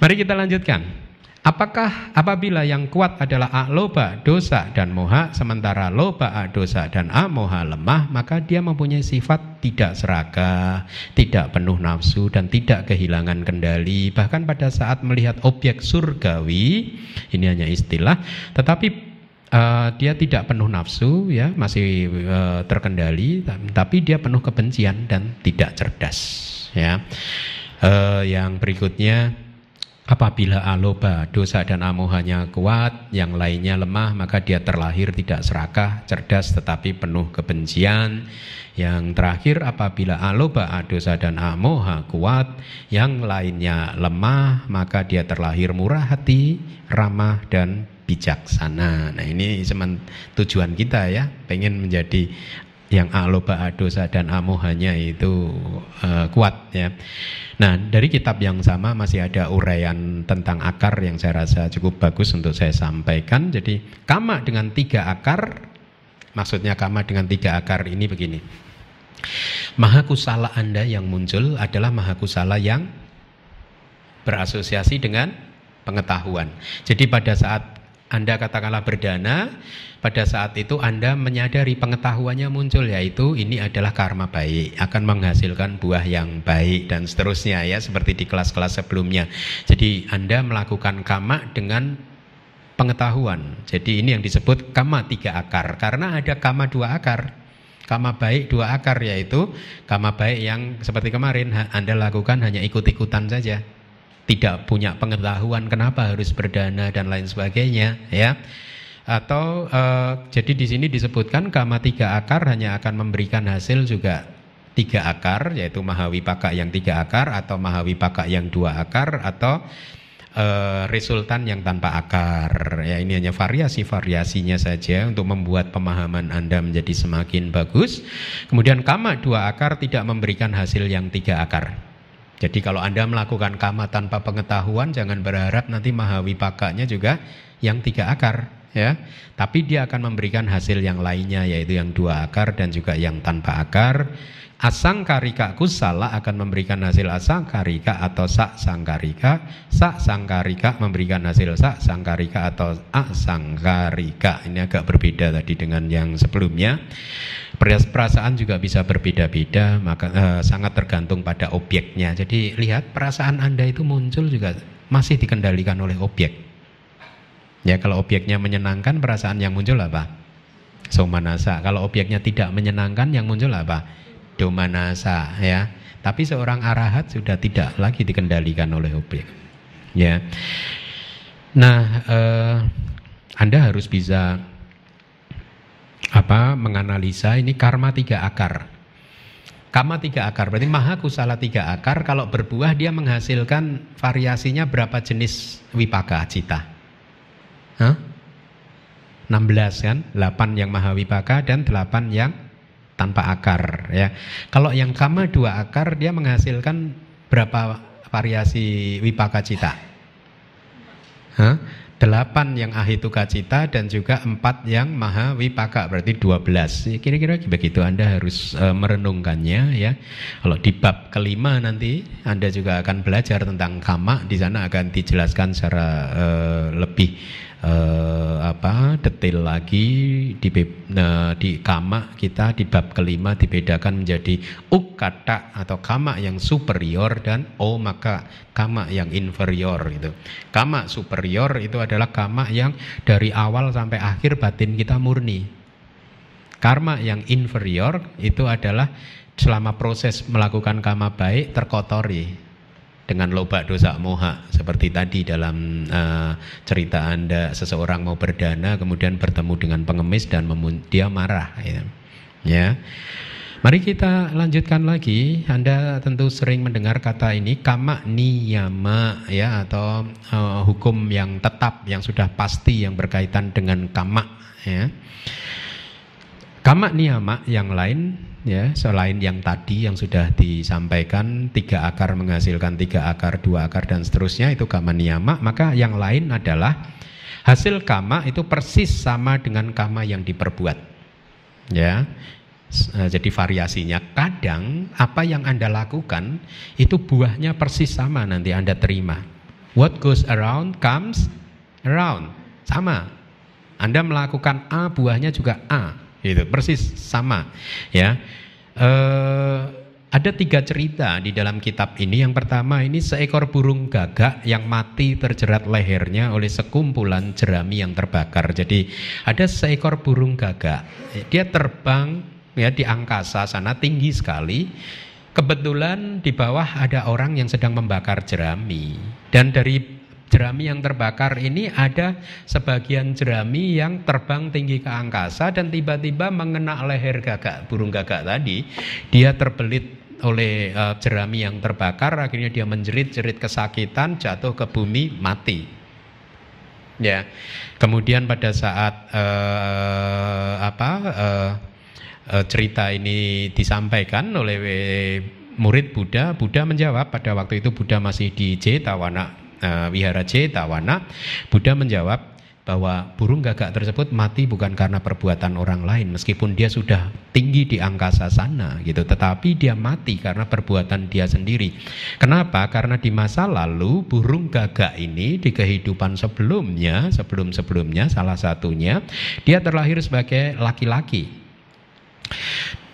Mari kita lanjutkan. Apakah apabila yang kuat adalah loba, dosa dan moha, sementara loba, dosa dan moha lemah, maka dia mempunyai sifat tidak serakah, tidak penuh nafsu dan tidak kehilangan kendali. Bahkan pada saat melihat objek surgawi, ini hanya istilah, tetapi Uh, dia tidak penuh nafsu ya masih uh, terkendali tapi dia penuh kebencian dan tidak cerdas ya uh, yang berikutnya Apabila aloba, dosa dan amohanya kuat, yang lainnya lemah, maka dia terlahir tidak serakah, cerdas tetapi penuh kebencian. Yang terakhir, apabila aloba, dosa dan amoha kuat, yang lainnya lemah, maka dia terlahir murah hati, ramah dan bijaksana. Nah ini tujuan kita ya, pengen menjadi yang aloba, dosa dan amohanya itu uh, kuat ya. Nah, dari kitab yang sama masih ada uraian tentang akar yang saya rasa cukup bagus untuk saya sampaikan. Jadi, kama dengan tiga akar, maksudnya kama dengan tiga akar ini begini. Maha kusala Anda yang muncul adalah maha kusala yang berasosiasi dengan pengetahuan. Jadi pada saat anda katakanlah berdana, pada saat itu Anda menyadari pengetahuannya muncul yaitu ini adalah karma baik, akan menghasilkan buah yang baik dan seterusnya ya seperti di kelas-kelas sebelumnya. Jadi Anda melakukan kama dengan pengetahuan. Jadi ini yang disebut kama tiga akar karena ada kama dua akar. Kama baik dua akar yaitu kama baik yang seperti kemarin Anda lakukan hanya ikut-ikutan saja tidak punya pengetahuan kenapa harus berdana dan lain sebagainya ya. Atau uh, jadi di sini disebutkan kama tiga akar hanya akan memberikan hasil juga tiga akar yaitu mahawipaka yang tiga akar atau mahawipaka yang dua akar atau uh, resultan yang tanpa akar. Ya ini hanya variasi variasinya saja untuk membuat pemahaman anda menjadi semakin bagus. Kemudian kama dua akar tidak memberikan hasil yang tiga akar jadi kalau Anda melakukan kama tanpa pengetahuan jangan berharap nanti mahawipakanya juga yang tiga akar ya. Tapi dia akan memberikan hasil yang lainnya yaitu yang dua akar dan juga yang tanpa akar. Asang karika kusala akan memberikan hasil asang karika atau sak sangkarika. Sak sangkarika memberikan hasil sak sangkarika atau asangkarika. Ini agak berbeda tadi dengan yang sebelumnya. Perasaan juga bisa berbeda-beda, maka eh, sangat tergantung pada objeknya. Jadi lihat perasaan Anda itu muncul juga masih dikendalikan oleh objek. Ya kalau objeknya menyenangkan perasaan yang muncul apa? Somanasa. Kalau objeknya tidak menyenangkan yang muncul apa? Domanasa ya. Tapi seorang arahat sudah tidak lagi dikendalikan oleh objek. Ya. Nah, eh, Anda harus bisa apa menganalisa ini karma tiga akar. Kama tiga akar, berarti maha kusala tiga akar. Kalau berbuah dia menghasilkan variasinya berapa jenis wipaka cita? Hah? 16 kan? 8 yang maha wipaka dan 8 yang tanpa akar ya. Kalau yang kama dua akar dia menghasilkan berapa variasi wipaka cita? Delapan yang ahituka cita dan juga empat yang maha wipaka berarti dua belas. Kira-kira begitu Anda harus e, merenungkannya ya. Kalau di bab kelima nanti Anda juga akan belajar tentang kama. Di sana akan dijelaskan secara e, lebih uh, apa detail lagi di uh, di kama kita di bab kelima dibedakan menjadi ukata atau kama yang superior dan o maka kama yang inferior itu. Kama superior itu adalah kama yang dari awal sampai akhir batin kita murni. Karma yang inferior itu adalah selama proses melakukan kama baik terkotori dengan loba dosa moha seperti tadi dalam uh, cerita anda seseorang mau berdana kemudian bertemu dengan pengemis dan dia marah ya. ya. Mari kita lanjutkan lagi. Anda tentu sering mendengar kata ini kama niyama ya atau uh, hukum yang tetap yang sudah pasti yang berkaitan dengan kama ya. Kama niyama yang lain ya selain yang tadi yang sudah disampaikan tiga akar menghasilkan tiga akar dua akar dan seterusnya itu kama niyama maka yang lain adalah hasil kama itu persis sama dengan kama yang diperbuat. Ya eh, jadi variasinya. Kadang apa yang anda lakukan itu buahnya persis sama nanti anda terima. What goes around comes around. Sama. Anda melakukan A buahnya juga A itu persis sama ya. Uh, ada tiga cerita di dalam kitab ini. Yang pertama ini seekor burung gagak yang mati terjerat lehernya oleh sekumpulan jerami yang terbakar. Jadi ada seekor burung gagak. Dia terbang ya di angkasa sana tinggi sekali. Kebetulan di bawah ada orang yang sedang membakar jerami. Dan dari jerami yang terbakar ini ada sebagian jerami yang terbang tinggi ke angkasa dan tiba-tiba mengena leher gagak burung gagak tadi. Dia terbelit oleh uh, jerami yang terbakar akhirnya dia menjerit-jerit kesakitan jatuh ke bumi mati. Ya. Kemudian pada saat uh, apa uh, cerita ini disampaikan oleh murid Buddha Buddha menjawab pada waktu itu Buddha masih di Jetawana uh, Wihara Cetawana, Buddha menjawab bahwa burung gagak tersebut mati bukan karena perbuatan orang lain meskipun dia sudah tinggi di angkasa sana gitu. Tetapi dia mati karena perbuatan dia sendiri. Kenapa? Karena di masa lalu burung gagak ini di kehidupan sebelumnya sebelum-sebelumnya salah satunya dia terlahir sebagai laki-laki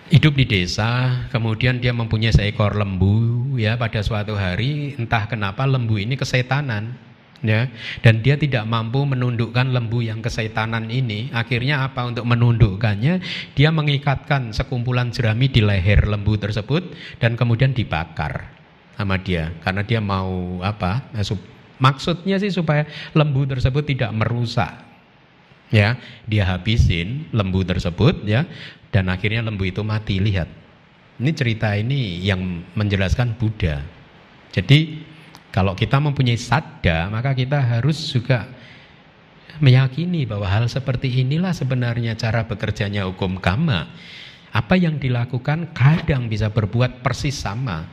hidup di desa, kemudian dia mempunyai seekor lembu, ya pada suatu hari entah kenapa lembu ini kesetanan, ya, dan dia tidak mampu menundukkan lembu yang kesetanan ini. Akhirnya apa untuk menundukkannya? Dia mengikatkan sekumpulan jerami di leher lembu tersebut dan kemudian dibakar sama dia, karena dia mau apa? Maksudnya sih supaya lembu tersebut tidak merusak ya dia habisin lembu tersebut ya dan akhirnya lembu itu mati. Lihat ini cerita ini yang menjelaskan Buddha. Jadi kalau kita mempunyai sadda maka kita harus juga meyakini bahwa hal seperti inilah sebenarnya cara bekerjanya hukum kama apa yang dilakukan kadang bisa berbuat persis sama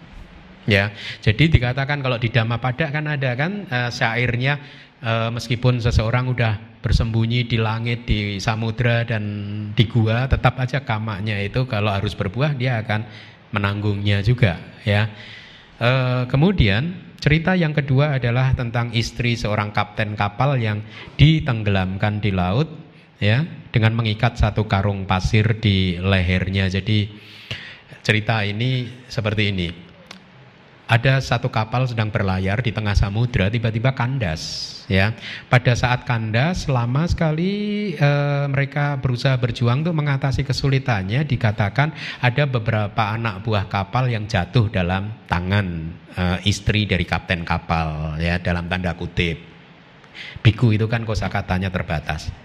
ya jadi dikatakan kalau di Dhammapada kan ada kan uh, syairnya uh, meskipun seseorang udah bersembunyi di langit, di samudra dan di gua, tetap aja kamaknya itu kalau harus berbuah dia akan menanggungnya juga, ya. E, kemudian cerita yang kedua adalah tentang istri seorang kapten kapal yang ditenggelamkan di laut, ya, dengan mengikat satu karung pasir di lehernya. Jadi cerita ini seperti ini. Ada satu kapal sedang berlayar di tengah samudra tiba-tiba kandas ya. Pada saat kandas lama sekali e, mereka berusaha berjuang untuk mengatasi kesulitannya. Dikatakan ada beberapa anak buah kapal yang jatuh dalam tangan e, istri dari kapten kapal ya dalam tanda kutip. Biku itu kan kosakatanya terbatas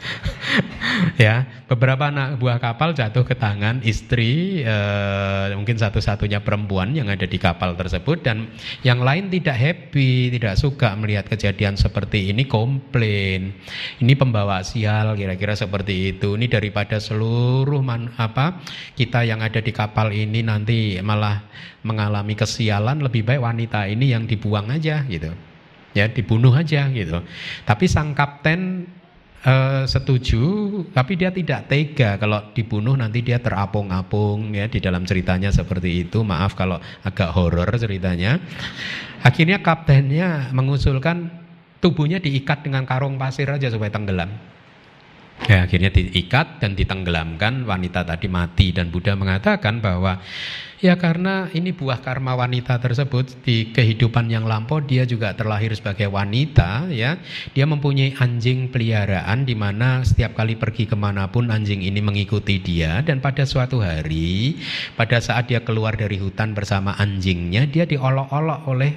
ya beberapa anak buah kapal jatuh ke tangan istri eh, mungkin satu-satunya perempuan yang ada di kapal tersebut. Dan yang lain tidak happy tidak suka melihat kejadian seperti ini komplain. Ini pembawa sial kira-kira seperti itu. Ini daripada seluruh man, apa kita yang ada di kapal ini nanti malah mengalami kesialan. Lebih baik wanita ini yang dibuang aja gitu. Ya dibunuh aja gitu. Tapi sang kapten Uh, setuju, tapi dia tidak tega kalau dibunuh nanti dia terapung-apung ya di dalam ceritanya seperti itu. Maaf kalau agak horor ceritanya. Akhirnya kaptennya mengusulkan tubuhnya diikat dengan karung pasir aja supaya tenggelam. Ya, akhirnya diikat dan ditenggelamkan wanita tadi mati dan Buddha mengatakan bahwa ya karena ini buah karma wanita tersebut di kehidupan yang lampau dia juga terlahir sebagai wanita ya. Dia mempunyai anjing peliharaan di mana setiap kali pergi ke mana pun anjing ini mengikuti dia. Dan pada suatu hari pada saat dia keluar dari hutan bersama anjingnya dia diolok-olok oleh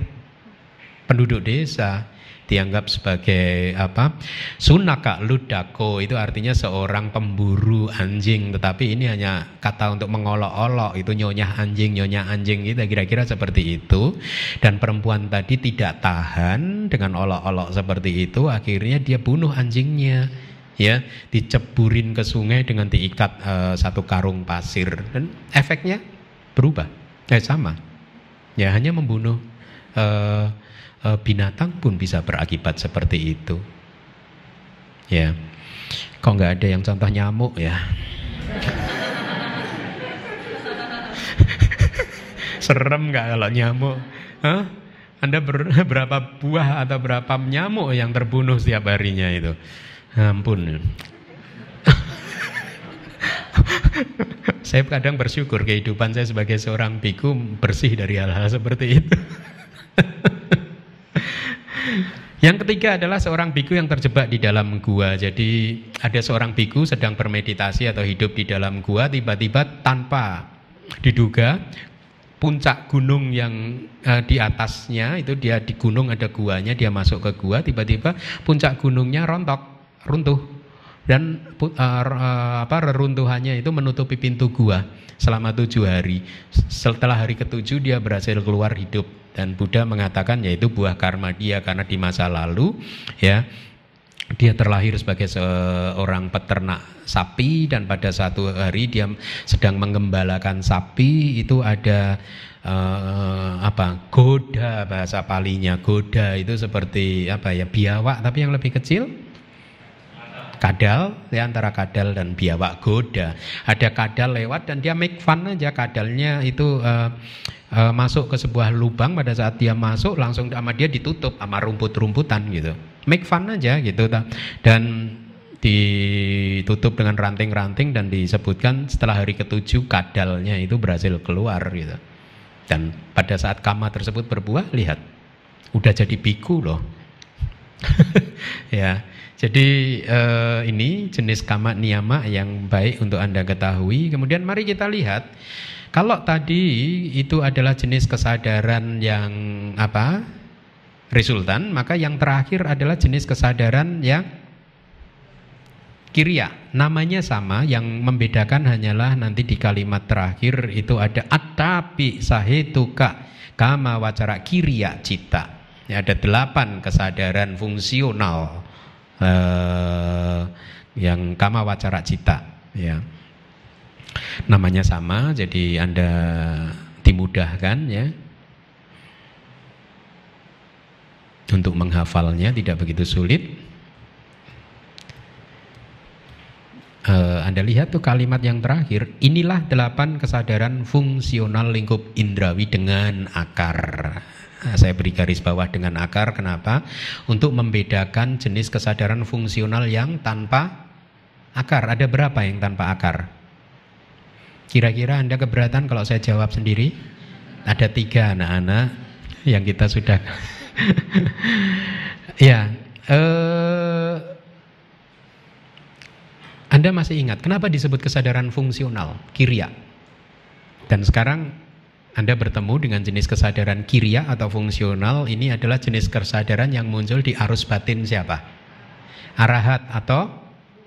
penduduk desa dianggap sebagai apa? Sunaka ludako. Itu artinya seorang pemburu anjing. Tetapi ini hanya kata untuk mengolok-olok. Itu nyonya anjing nyonya anjing itu kira-kira seperti itu. Dan perempuan tadi tidak tahan dengan olok-olok seperti itu. Akhirnya dia bunuh anjingnya ya. Diceburin ke sungai dengan diikat uh, satu karung pasir. Dan efeknya berubah. Eh sama. Ya hanya membunuh uh, binatang pun bisa berakibat seperti itu. Ya, kok nggak ada yang contoh nyamuk ya? Serem nggak kalau nyamuk? Hah? Anda ber, berapa buah atau berapa nyamuk yang terbunuh setiap harinya itu? Ampun. saya kadang bersyukur kehidupan saya sebagai seorang biku bersih dari hal-hal seperti itu. Yang ketiga adalah seorang biku yang terjebak di dalam gua. Jadi ada seorang biku sedang bermeditasi atau hidup di dalam gua tiba-tiba tanpa diduga puncak gunung yang uh, di atasnya itu dia di gunung ada guanya dia masuk ke gua tiba-tiba puncak gunungnya rontok runtuh dan uh, apa reruntuhannya itu menutupi pintu gua selama tujuh hari. Setelah hari ketujuh dia berhasil keluar hidup. Dan Buddha mengatakan yaitu buah karma dia karena di masa lalu ya dia terlahir sebagai seorang peternak sapi. Dan pada satu hari dia sedang mengembalakan sapi. Itu ada uh, apa goda bahasa palinya. Goda itu seperti apa ya biawak tapi yang lebih kecil kadal ya antara kadal dan biawak goda. Ada kadal lewat dan dia make fun aja kadalnya itu uh, uh, masuk ke sebuah lubang pada saat dia masuk langsung sama dia ditutup sama rumput-rumputan gitu. Make fun aja gitu dan ditutup dengan ranting-ranting dan disebutkan setelah hari ketujuh kadalnya itu berhasil keluar gitu. Dan pada saat kama tersebut berbuah lihat udah jadi biku loh. Ya jadi uh, ini jenis kama niyama yang baik untuk anda ketahui kemudian mari kita lihat kalau tadi itu adalah jenis kesadaran yang apa? Resultan, maka yang terakhir adalah jenis kesadaran yang kiria. Namanya sama, yang membedakan hanyalah nanti di kalimat terakhir itu ada atapi sahetuka kama wacara kiria cita. Ya, ada delapan kesadaran fungsional eh, yang kama wacara cita. Ya. Namanya sama jadi Anda dimudahkan ya. Untuk menghafalnya tidak begitu sulit uh, Anda lihat tuh kalimat yang terakhir inilah delapan kesadaran fungsional lingkup indrawi dengan akar. Nah, saya beri garis bawah dengan akar kenapa? Untuk membedakan jenis kesadaran fungsional yang tanpa akar. Ada berapa yang tanpa akar? Kira-kira Anda keberatan kalau saya jawab sendiri? Ada tiga anak-anak yang kita sudah ya eh, Anda masih ingat kenapa disebut kesadaran fungsional kiria dan sekarang anda bertemu dengan jenis kesadaran kiria atau fungsional ini adalah jenis kesadaran yang muncul di arus batin siapa? Arahat atau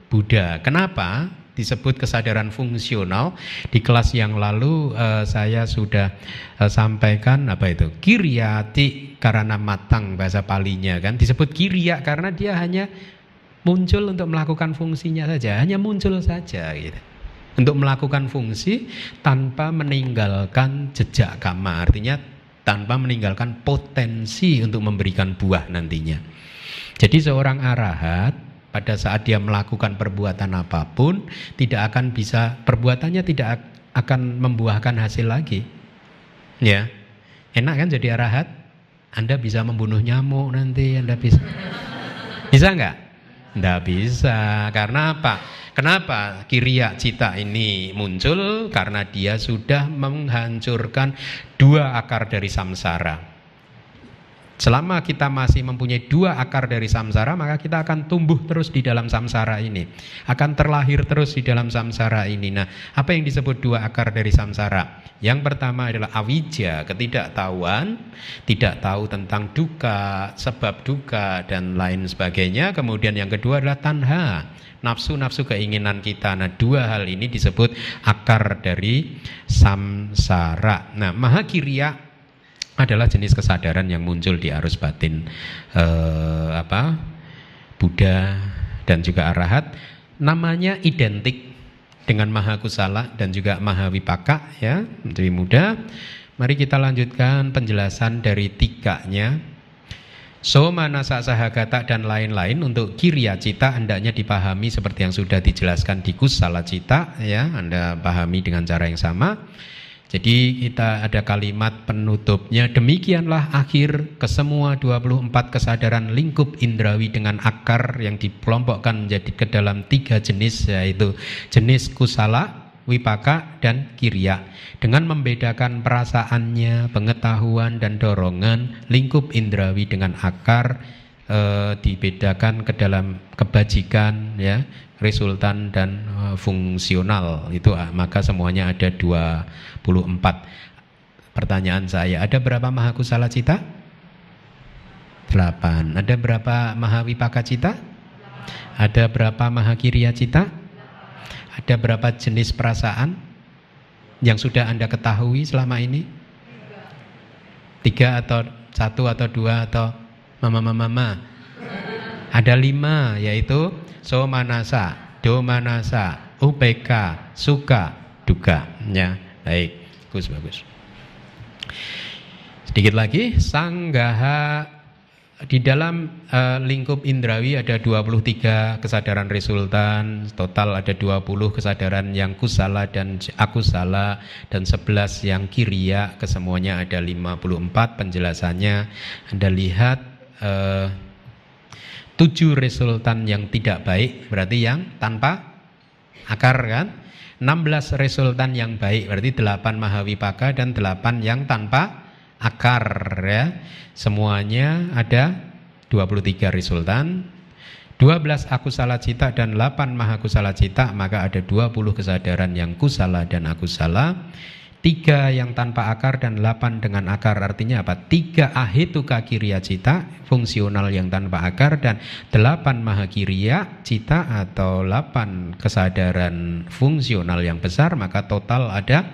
Buddha. Kenapa disebut kesadaran fungsional? Di kelas yang lalu uh, saya sudah uh, sampaikan apa itu? Kiriati karena matang bahasa palinya kan disebut kiria karena dia hanya muncul untuk melakukan fungsinya saja, hanya muncul saja gitu. Untuk melakukan fungsi tanpa meninggalkan jejak kama artinya tanpa meninggalkan potensi untuk memberikan buah nantinya. Jadi seorang arahat pada saat dia melakukan perbuatan apa pun tidak akan bisa perbuatannya tidak akan membuahkan hasil lagi. Ya enak kan jadi arahat? Anda bisa membunuh nyamuk nanti anda bisa. Bisa nggak nggak bisa karena apa Kenapa kiriak cita ini muncul? Karena dia sudah menghancurkan dua akar dari samsara. Selama kita masih mempunyai dua akar dari samsara, maka kita akan tumbuh terus di dalam samsara ini. Akan terlahir terus di dalam samsara ini. Nah, apa yang disebut dua akar dari samsara? Yang pertama adalah awija, ketidaktahuan, tidak tahu tentang duka, sebab duka, dan lain sebagainya. Kemudian yang kedua adalah tanha, nafsu-nafsu keinginan kita. Nah, dua hal ini disebut akar dari samsara. Nah, mahakirya adalah jenis kesadaran yang muncul di arus batin eh, apa Buddha dan juga Arahat. Namanya identik dengan Maha Kusala dan juga Maha Wipaka ya lebih mudah mari kita lanjutkan penjelasan dari tiganya Soma nasa sahagata dan lain-lain untuk kirya cita hendaknya dipahami seperti yang sudah dijelaskan di kusala cita ya Anda pahami dengan cara yang sama jadi kita ada kalimat penutupnya demikianlah akhir kesemua 24 kesadaran lingkup indrawi dengan akar yang dikelompokkan menjadi ke dalam tiga jenis yaitu jenis kusala, wipaka dan kirya. Dengan membedakan perasaannya, pengetahuan dan dorongan lingkup indrawi dengan akar e, dibedakan ke dalam kebajikan ya resultan dan uh, fungsional. Itu uh, maka semuanya ada 24 pertanyaan saya ada berapa maha kusala cita? 8 ada berapa maha wipaka cita? Ada berapa maha kiriya cita? Ada berapa jenis perasaan yang sudah anda ketahui selama ini? Tiga atau satu atau dua atau mama mama mama ada lima yaitu somanasa, domanasa, UPK, suka, duka. Ya, baik. Bagus, bagus. Sedikit lagi, sanggaha di dalam uh, lingkup indrawi ada 23 kesadaran resultan, total ada 20 kesadaran yang kusala dan akusala dan 11 yang kiria, kesemuanya ada 54 penjelasannya. Anda lihat uh, tujuh resultan yang tidak baik berarti yang tanpa akar kan? 16 resultan yang baik berarti 8 mahawipaka dan 8 yang tanpa akar ya. Semuanya ada 23 resultan. 12 akusala cita dan 8 mahakusala cita maka ada 20 kesadaran yang kusala dan akusala Tiga yang tanpa akar dan delapan dengan akar. Artinya apa? Tiga ahituka kiriya cita? Fungsional yang tanpa akar dan delapan mahakiriya cita atau delapan kesadaran fungsional yang besar maka total ada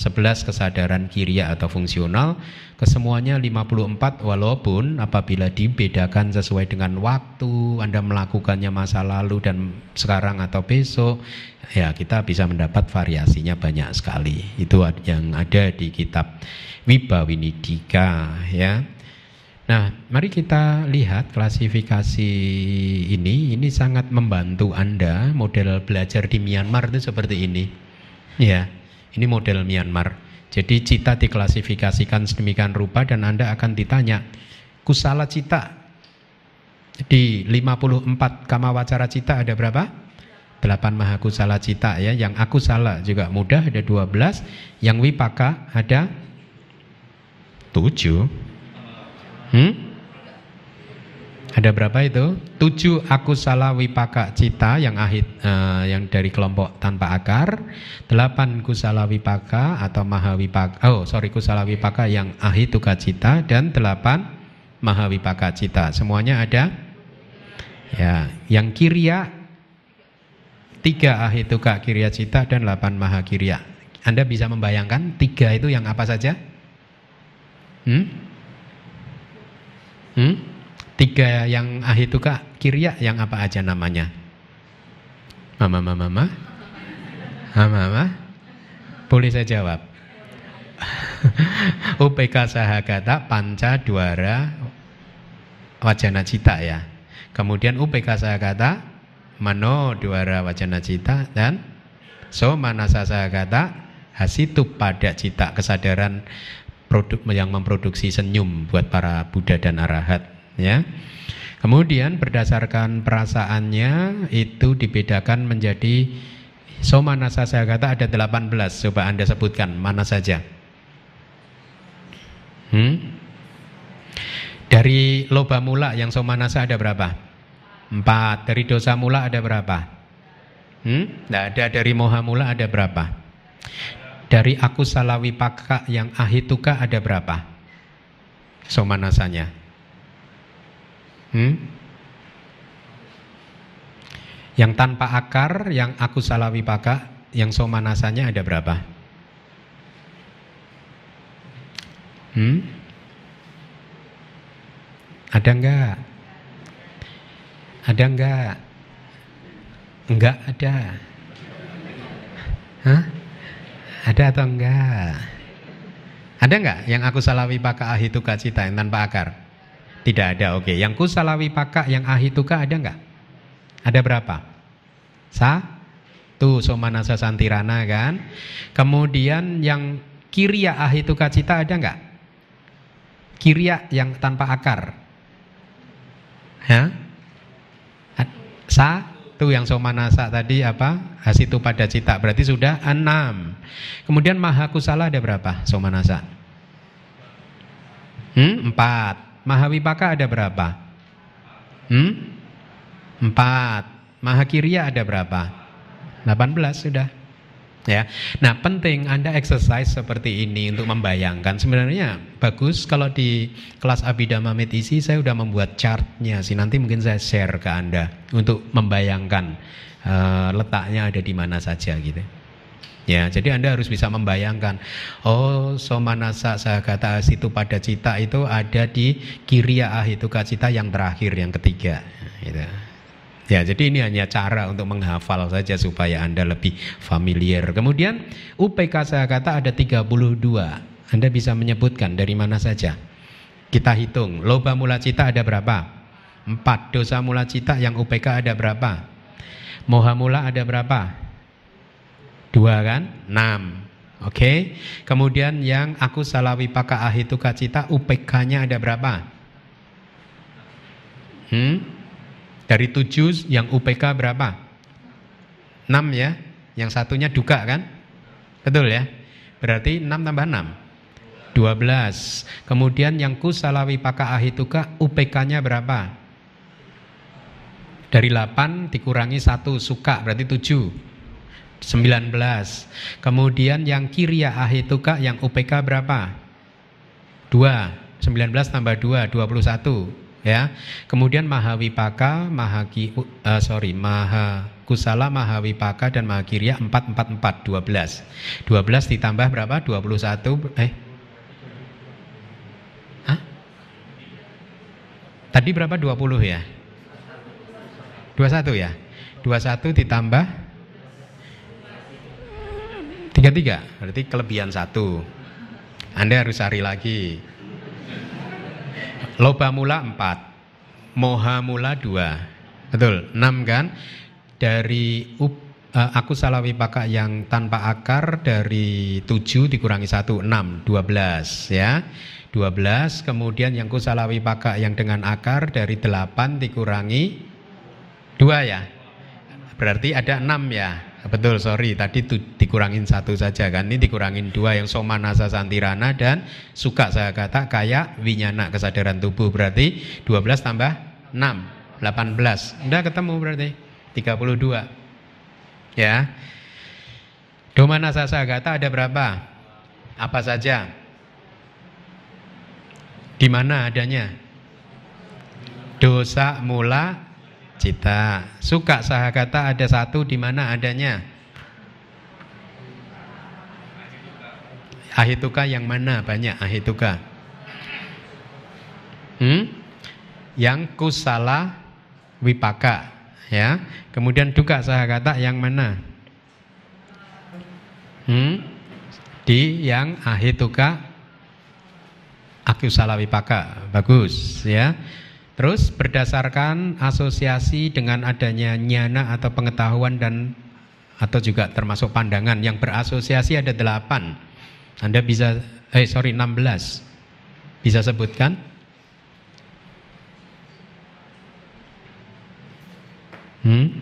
11 kesadaran kiria atau fungsional. Kesemuanya 54 walaupun apabila dibedakan sesuai dengan waktu Anda melakukannya masa lalu dan sekarang atau besok ya kita bisa mendapat variasinya banyak sekali itu yang ada di kitab Wibawinidika ya Nah, mari kita lihat klasifikasi ini. Ini sangat membantu Anda model belajar di Myanmar itu seperti ini. Ya. Ini model Myanmar. Jadi cita diklasifikasikan sedemikian rupa dan Anda akan ditanya, kusala cita di 54 kama wacara cita ada berapa? 8 maha kusala cita ya. Yang aku salah juga mudah ada 12, yang wipaka ada Tujuh. Hmm? Ada berapa itu? Tujuh akusala wipaka cita yang ahit uh, yang dari kelompok tanpa akar, delapan kusala wipaka atau maha wipaka. Oh, sorry kusala wipaka yang ahituka cita dan delapan maha wipaka cita. Semuanya ada. Ya, yang kiria tiga ahituka kiria cita dan delapan maha kiria. Anda bisa membayangkan tiga itu yang apa saja? Hmm? Hmm? Tiga yang ahituka kiria yang apa aja namanya? Mama, mama, mama? Mama, mama? Boleh saya jawab? UPK sahagata panca duara wajana cita ya. Kemudian UPK sahagata mano duara wajana cita dan so manasa sahagata hasitu pada cita kesadaran produk yang memproduksi senyum buat para Buddha dan Arahat ya. Kemudian berdasarkan perasaannya itu dibedakan menjadi Somanasa saya kata ada 18 Coba Anda sebutkan mana saja hmm? Dari loba mula yang somanasa ada berapa? Empat Dari dosa mula ada berapa? Hmm? Tidak ada dari moha mula ada berapa? Dari aku salawi paka yang ahituka ada berapa? Somanasanya. Hmm? Yang tanpa akar, yang aku salawi paka, yang somanasanya ada berapa? Hmm? Ada enggak? Ada enggak? Enggak ada. Hah? Ada atau enggak? Ada enggak yang aku salawi paka ahituka cita yang tanpa akar? Tidak ada, oke. Yang ku salawi paka yang ahituka ada enggak? Ada berapa? Satu, somanasa santirana kan. Kemudian yang kiria ahituka cita ada enggak? Kiria yang tanpa akar. Ya? Sa itu yang somanasa tadi apa? Hasitu pada cita. Berarti sudah enam. Kemudian maha kusala ada berapa somanasa? Hmm? Empat. Maha wipaka ada berapa? Hmm? Empat. Maha kiria ada berapa? 18 sudah. Ya. Nah, penting Anda exercise seperti ini untuk membayangkan. Sebenarnya bagus kalau di kelas Abhidhamma Medisi saya sudah membuat chartnya sih. Nanti mungkin saya share ke Anda untuk membayangkan uh, letaknya ada di mana saja gitu. Ya, jadi Anda harus bisa membayangkan, oh somanasa kata situ pada cita itu ada di kiriya itu cita yang terakhir, yang ketiga. Gitu. Ya, jadi ini hanya cara untuk menghafal saja supaya Anda lebih familiar. Kemudian UPK saya kata ada 32. Anda bisa menyebutkan dari mana saja. Kita hitung, loba mula cita ada berapa? 4. Dosa mula cita yang UPK ada berapa? Moha mula ada berapa? Dua kan? 6. Oke. Okay. Kemudian yang aku salawi paka ahituka cita UPK-nya ada berapa? Hmm? Dari tujuh yang UPK berapa? Enam ya. Yang satunya duka kan? Betul ya? Berarti enam tambah enam. Dua belas. Kemudian yang kusalawi paka ahituka UPK-nya berapa? Dari delapan dikurangi satu suka berarti tujuh. Sembilan belas. Kemudian yang kiria ahituka yang UPK berapa? Dua. Sembilan belas tambah dua, dua puluh satu ya. Kemudian Mahawipaka, Mahaki uh, sorry, Maha Kusala, Mahawipaka dan Mahakirya 444 12. 12 ditambah berapa? 21 eh Hah? Tadi berapa? 20 ya? 21 ya? 21 ditambah 33 berarti kelebihan satu Anda harus cari lagi Loba mula empat, moha mula dua, betul enam kan? Dari up, uh, aku salah wipaka yang tanpa akar dari tujuh dikurangi satu enam, dua belas ya. dua belas kemudian yang kusalah wipaka yang dengan akar dari delapan dikurangi dua ya. Berarti ada enam ya. Betul, sorry. Tadi tuh dikurangin satu saja kan. Ini dikurangin dua yang soma nasa santirana dan suka saya kata kayak winyana kesadaran tubuh. Berarti 12 tambah 6, 18. Udah ketemu berarti 32. Ya. Doma nasa sagata ada berapa? Apa saja? Di mana adanya? Dosa mula cita. Suka sahagata ada satu di mana adanya? Ahituka yang mana banyak ahituka? Hmm? Yang kusala wipaka ya. Kemudian duka sahagata yang mana? Hmm? Di yang ahituka akusala wipaka. Bagus ya. Terus berdasarkan asosiasi dengan adanya nyana atau pengetahuan dan atau juga termasuk pandangan yang berasosiasi ada delapan. Anda bisa, eh sorry 16. Bisa sebutkan? Hmm?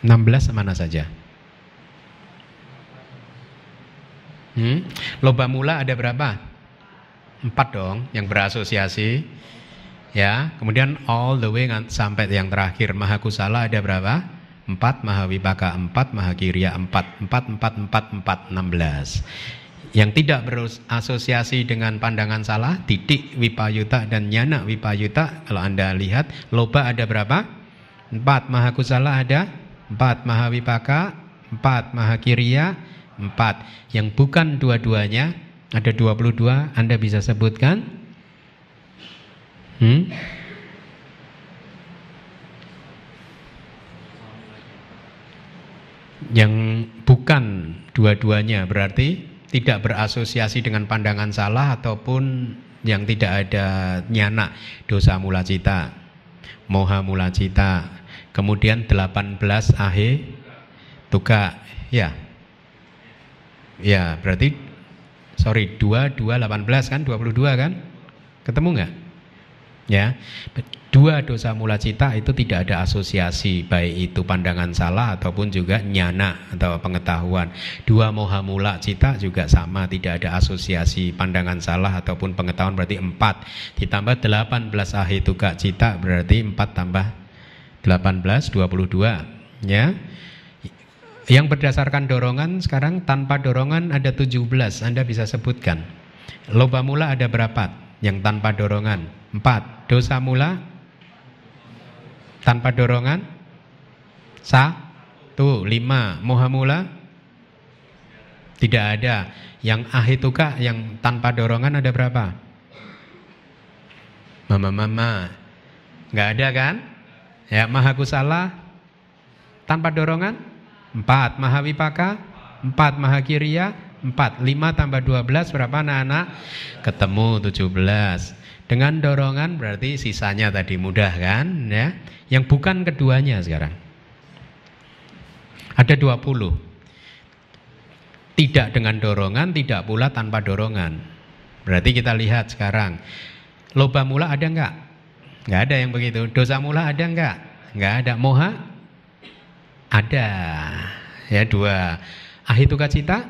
Enam belas mana saja? Hmm? Loba mula ada berapa? Empat dong yang berasosiasi. Ya, kemudian all the way sampai yang terakhir maha Mahakusala ada berapa? Empat maha wibaka empat maha kiriya empat empat empat empat empat enam belas. Yang tidak berasosiasi dengan pandangan salah Titik Wipayuta dan Nyana Wipayuta Kalau Anda lihat Loba ada berapa? Empat maha Mahakusala ada Empat maha wibaka Empat maha kiriya 4. Yang bukan dua-duanya, ada 22, Anda bisa sebutkan? Hmm? Yang bukan dua-duanya berarti tidak berasosiasi dengan pandangan salah ataupun yang tidak ada nyana, dosa mula cita, moha mula cita, kemudian 18 ahe tuka, ya Ya, berarti sorry 2 2 18 kan 22 kan? Ketemu nggak? Ya. Dua dosa mula cita itu tidak ada asosiasi baik itu pandangan salah ataupun juga nyana atau pengetahuan. Dua moha mula cita juga sama tidak ada asosiasi pandangan salah ataupun pengetahuan berarti empat ditambah 18 ahituka cita berarti empat tambah 18 22 ya. Yang berdasarkan dorongan sekarang tanpa dorongan ada 17 Anda bisa sebutkan Loba mula ada berapa yang tanpa dorongan? 4 Dosa mula tanpa dorongan? Satu Lima Moha mula? Tidak ada Yang ahituka yang tanpa dorongan ada berapa? Mama-mama Nggak ada kan? Ya maha kusala Tanpa dorongan? Empat Mahawipaka Empat Mahakirya. Empat Lima tambah dua belas berapa anak-anak? Ketemu tujuh belas. Dengan dorongan berarti sisanya tadi mudah kan ya? Yang bukan keduanya sekarang. Ada dua puluh. Tidak dengan dorongan Tidak pula tanpa dorongan. Berarti kita lihat sekarang. Loba mula ada enggak? Enggak ada yang begitu. Dosa mula ada enggak? Enggak ada. Moha ada ya dua. Ahituka cita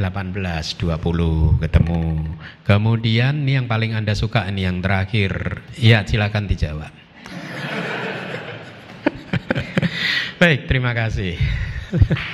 18 20 ketemu. Kemudian ini yang paling Anda suka ini yang terakhir. Ya, silakan dijawab. Baik, terima kasih.